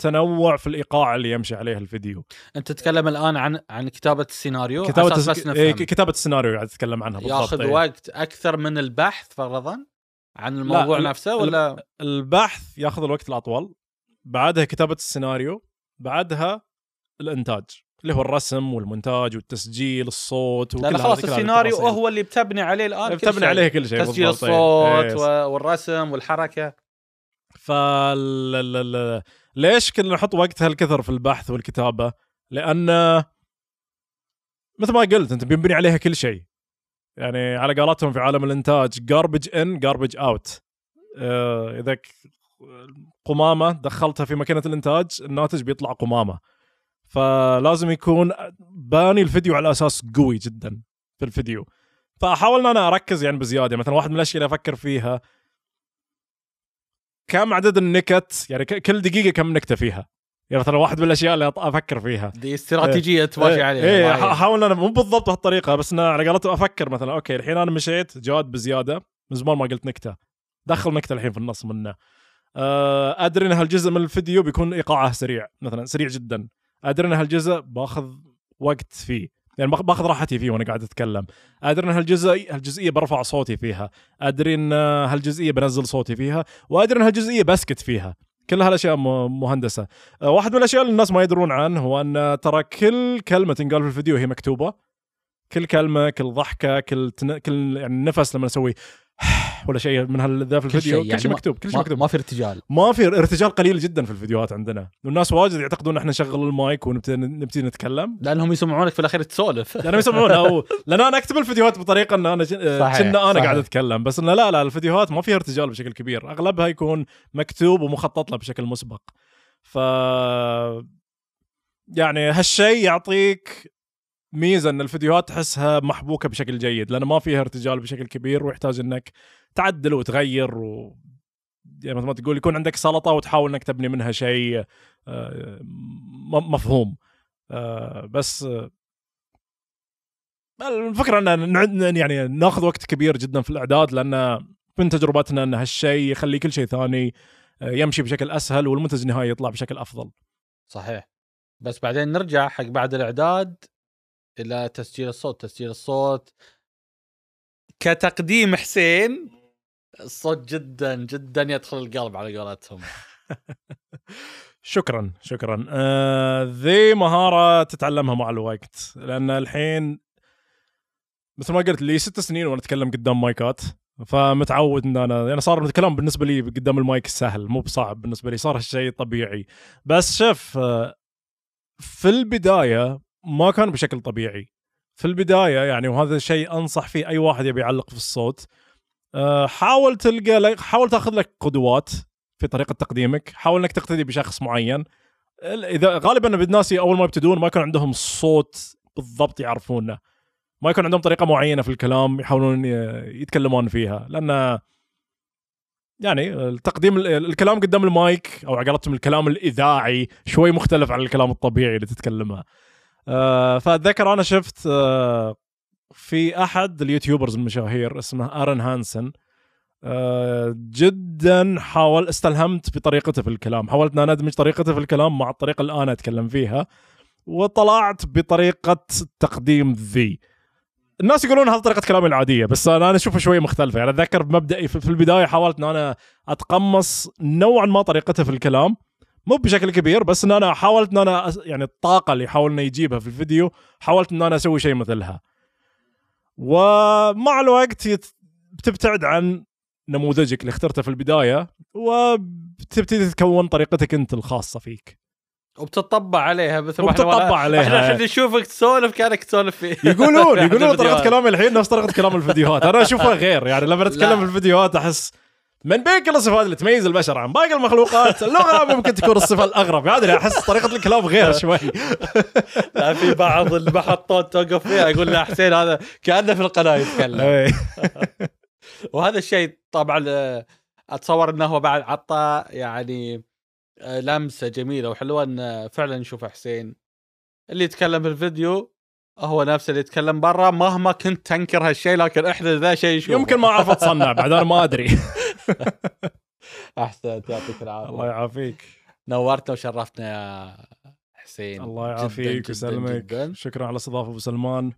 تنوع في الإيقاع اللي يمشي عليه الفيديو أنت تتكلم الآن عن عن كتابة السيناريو كتابة أساس الس... بس إيه نفهم كتابة السيناريو قاعد أتكلم عنها بالضبط ياخذ إيه. وقت أكثر من البحث فرضا عن الموضوع ال- نفسه ولا البحث ياخذ الوقت الأطول بعدها كتابة السيناريو بعدها الإنتاج اللي هو الرسم والمونتاج والتسجيل الصوت وكل هذا- خلاص السيناريو. هو اللي بتبني عليه الآن بتبني. عليه كل شيء تسجيل إيه. الصوت إيه. والرسم والحركة فال ال- ال- ليش كنا نحط وقت هالكثر في البحث والكتابة؟ لأن مثل ما قلت أنت بينبني عليها كل شيء. يعني على قولتهم في عالم الإنتاج garbage in garbage out. آه، إذا قمامة دخلتها في ماكينة الإنتاج الناتج بيطلع قمامة. فلازم يكون باني الفيديو على أساس قوي جدا في الفيديو. فاحاول ان أنا أركز يعني بزيادة. مثلا واحد من الأشياء اللي أفكر فيها كم عدد النكت؟ يعني كل دقيقة كم نكتة فيها؟ يعني مثلا واحد من الأشياء اللي أفكر فيها. دي استراتيجية تماشي إيه، عليها وايد. احاول أنا مو بالضبط بهالطريقة بس أنا على قولته أفكر مثلا okay الحين أنا مشيت جاد بزيادة من زمان ما قلت نكتة. دخل نكتة الحين في النص منه. آه، أدري إن هالجزء من الفيديو بيكون إيقاعه سريع مثلا سريع جدا. أدري إن هالجزء باخذ وقت فيه. يعني باخ- باخذ راحتي فيه وأنا قاعد اتكلم. ادري إن هالجزء هالجزئية برفع صوتي فيها. ادري إن هالجزئية بنزل صوتي فيها. وادري إن هالجزئية بسكت فيها. كل هالأشياء مهندسة. آه، واحد من الأشياء اللي الناس ما يدرون عنه هو إن ترى كل كلمة تنقال في الفيديو هي مكتوبة. كل كلمة كل ضحكة كل تن... كل يعني نفس لما نسوي ولا شيء من هذا في كل الفيديو. شيء كل يعني شيء ما- مكتوب كل شيء مكتوب. ما في ارتجال. ما في ارتجال قليل جدا في الفيديوهات عندنا. والناس واجد يعتقدون إحنا نشغل المايك ونبتدي نبتدي نتكلم. لأنهم يسمعونك في الأخير تسولف. لأنهم يسمعون أو لأن أنا أكتب الفيديوهات بطريقة إن أنا صحيح، كنا أنا. قاعد أتكلم. بس إنه لا لا الفيديوهات ما فيها ارتجال بشكل كبير. أغلبها يكون مكتوب ومخطط له بشكل مسبق. ف يعني هالشيء يعطيك ميزة إن الفيديوهات تحسها محبوكة بشكل جيد لأن ما فيها ارتجال بشكل كبير ويحتاج إنك تعدل وتغير و يعني مثل ما تقول يكون عندك سلطة وتحاول إنك تبني منها شيء آه، مفهوم آه، بس آه، الفكرة إن يعني ناخذ وقت كبير جدا في الإعداد لأن من تجربتنا إن هالشيء يخلي كل شيء ثاني يمشي بشكل أسهل والمنتج النهائي يطلع بشكل أفضل. صحيح بس بعدين نرجع حق بعد الإعداد إلى تسجيل الصوت. تسجيل الصوت كتقديم حسين. الصوت جدا جدا يدخل القلب على قولتهم. شكرا شكرا. آه ذي مهارة تتعلمها مع الوقت لأن الحين مثل ما قلت لي ست سنين وأنا أتكلم قدام مايكات فمتعود إن أنا يعني صار الكلام بالنسبة لي قدام المايك سهل مو بصعب بالنسبة لي صار هالشيء طبيعي. بس شوف آه، في البداية ما كان بشكل طبيعي. في البداية يعني وهذا الشيء أنصح فيه أي واحد يبي يعلق في الصوت آه، حاول تلقى حاول تأخذ لك قدوات في طريقة تقديمك حاول إنك تقتدي بشخص معين. إذا غالبا الناس أول ما يبتدون ما يكون عندهم الصوت بالضبط يعرفونه. ما يكون عندهم طريقة معينة في الكلام يحاولون يتكلمون فيها. لأن يعني التقديم ال- الكلام قدام المايك أو على قولتهم الكلام الإذاعي شوي مختلف عن الكلام الطبيعي اللي تتكلمه. آه، فأتذكر أنا شفت آه، في أحد ال YouTubers المشاهير اسمه أرن هانسن آه، جدا حاول استلهمت بطريقته في الكلام حاولت أن أدمج طريقته في الكلام مع الطريقة اللي أنا أتكلم فيها وطلعت بطريقة تقديم ذي الناس يقولون هذه طريقة كلامي العادية بس أنا أشوفها شوية مختلفة. يعني أتذكر بمبدئي في البداية حاولت أن أنا أتقمص نوعا ما طريقته في الكلام مو بشكل كبير بس إن أنا حاولت إن أنا يعني الطاقة اللي يحاول انه يجيبها في الفيديو حاولت إن أنا أسوي شيء مثلها ومع الوقت يت- بتبتعد عن نموذجك اللي اخترته في البداية وبتبتدي تكون طريقتك أنت الخاصة فيك وبتطبع عليها مثل ما وبتطبع إحنا عليها. إحنا نشوفك تسولف كأنك تسولف في يقولون يقولون طريقة. كلامي الحين نفس طريقة كلام الفيديوهات أنا أشوفها غير يعني لما. اتكلم في الفيديوهات أحس من بين كل الصفات اللي تميز البشر عن باقي المخلوقات. اللغة ممكن تكون الصفة الأغرب. ما أدري أحس طريقة الكلام غير شوي. لا في بعض المحطات توقف فيها يقول لا حسين هذا كأنه في القناة يتكلم. إيه. وهذا الشيء طبعا آه، أتصور إنه هو بعد عطى يعني آه، لمسة جميلة وحلوة. إن فعلا نشوف حسين اللي يتكلم في الفيديو هو نفسه اللي يتكلم برا مهما كنت تنكر هالشيء لكن إحنا ذا شيء نشوفه يمكن ما اعرف اتصنع بعد أنا ما أدري. أحسنت يعطيك العافية. الله يعافيك. نورتنا وشرفتنا يا حسين. الله يعافيك ويسلمك. شكرا على الاستضافة أبو سلمان.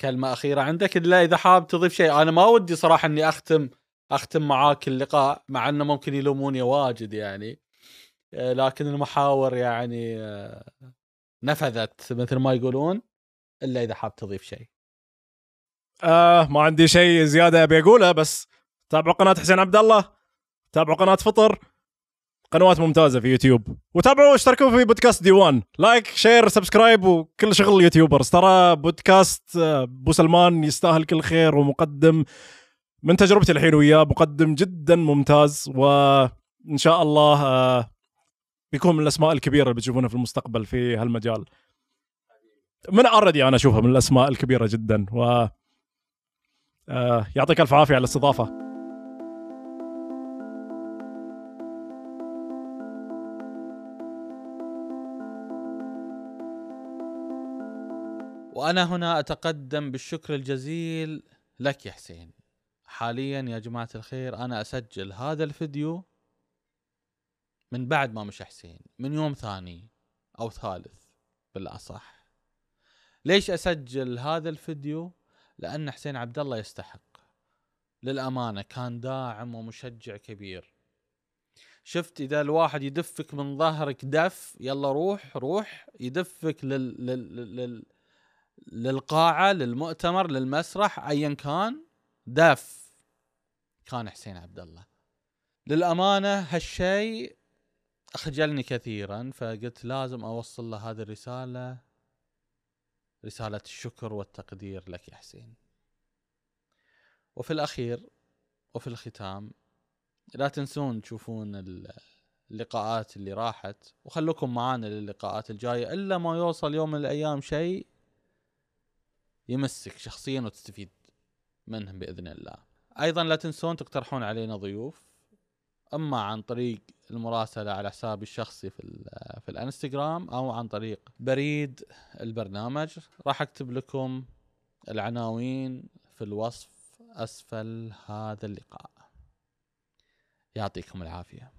كلمة أخيرة عندك إلا إذا حاب تضيف شيء. أنا ما ودي صراحة إني أختم أختم معاك اللقاء مع إنه ممكن يلوموني واجد يعني. آه، لكن المحاور يعني آه، نفذت مثل ما يقولون. إلا إذا حاب تضيف شيء. آه ما عندي شيء زيادة أبي أقوله بس تابعوا قناة حسين عبد الله تابعوا قناة فطر قنوات ممتازة في يوتيوب. وتابعوا اشتركوا في بودكاست ديوان. like share subscribe وكل شغل ال YouTubers. ترى بودكاست آه، أبو سلمان يستاهل كل خير ومقدم. من تجربتي الحين وياه مقدم جدا ممتاز. وإن شاء الله آه، بيكون من الأسماء الكبيرة اللي بتشوفونها في المستقبل في هالمجال. من اوريدي أنا أشوفها من الأسماء الكبيرة جدا. و آه، يعطيك ألف عافية على الاستضافة. وأنا هنا أتقدم بالشكر الجزيل لك يا حسين. حاليا يا جماعة الخير أنا أسجل هذا الفيديو من بعد ما مش حسين من يوم ثاني أو ثالث بالأصح. ليش أسجل هذا الفيديو؟ لأن حسين عبد الله يستحق. للأمانة كان داعم ومشجع كبير. شفت إذا الواحد يدفك من ظهرك دف يلا روح روح. يدفك لل, لل... لل... لل... للقاعة للمؤتمر للمسرح ايا كان دف. كان حسين عبد الله للأمانة هالشيء أخجلني كثيرا فقلت لازم أوصل له هذه الرسالة. رسالة الشكر والتقدير لك يا حسين وفي الأخير وفي الختام لا تنسون تشوفون اللقاءات اللي راحت وخلوكم معانا للقاءات الجاية إلا ما يوصل يوم من الأيام شيء يمسك شخصيا وتستفيد منهم بإذن الله. أيضا لا تنسون تقترحون علينا ضيوف أما عن طريق المراسلة على حسابي الشخصي في في الانستغرام أو عن طريق بريد البرنامج راح أكتب لكم العناوين في الوصف أسفل هذا اللقاء. يعطيكم العافية.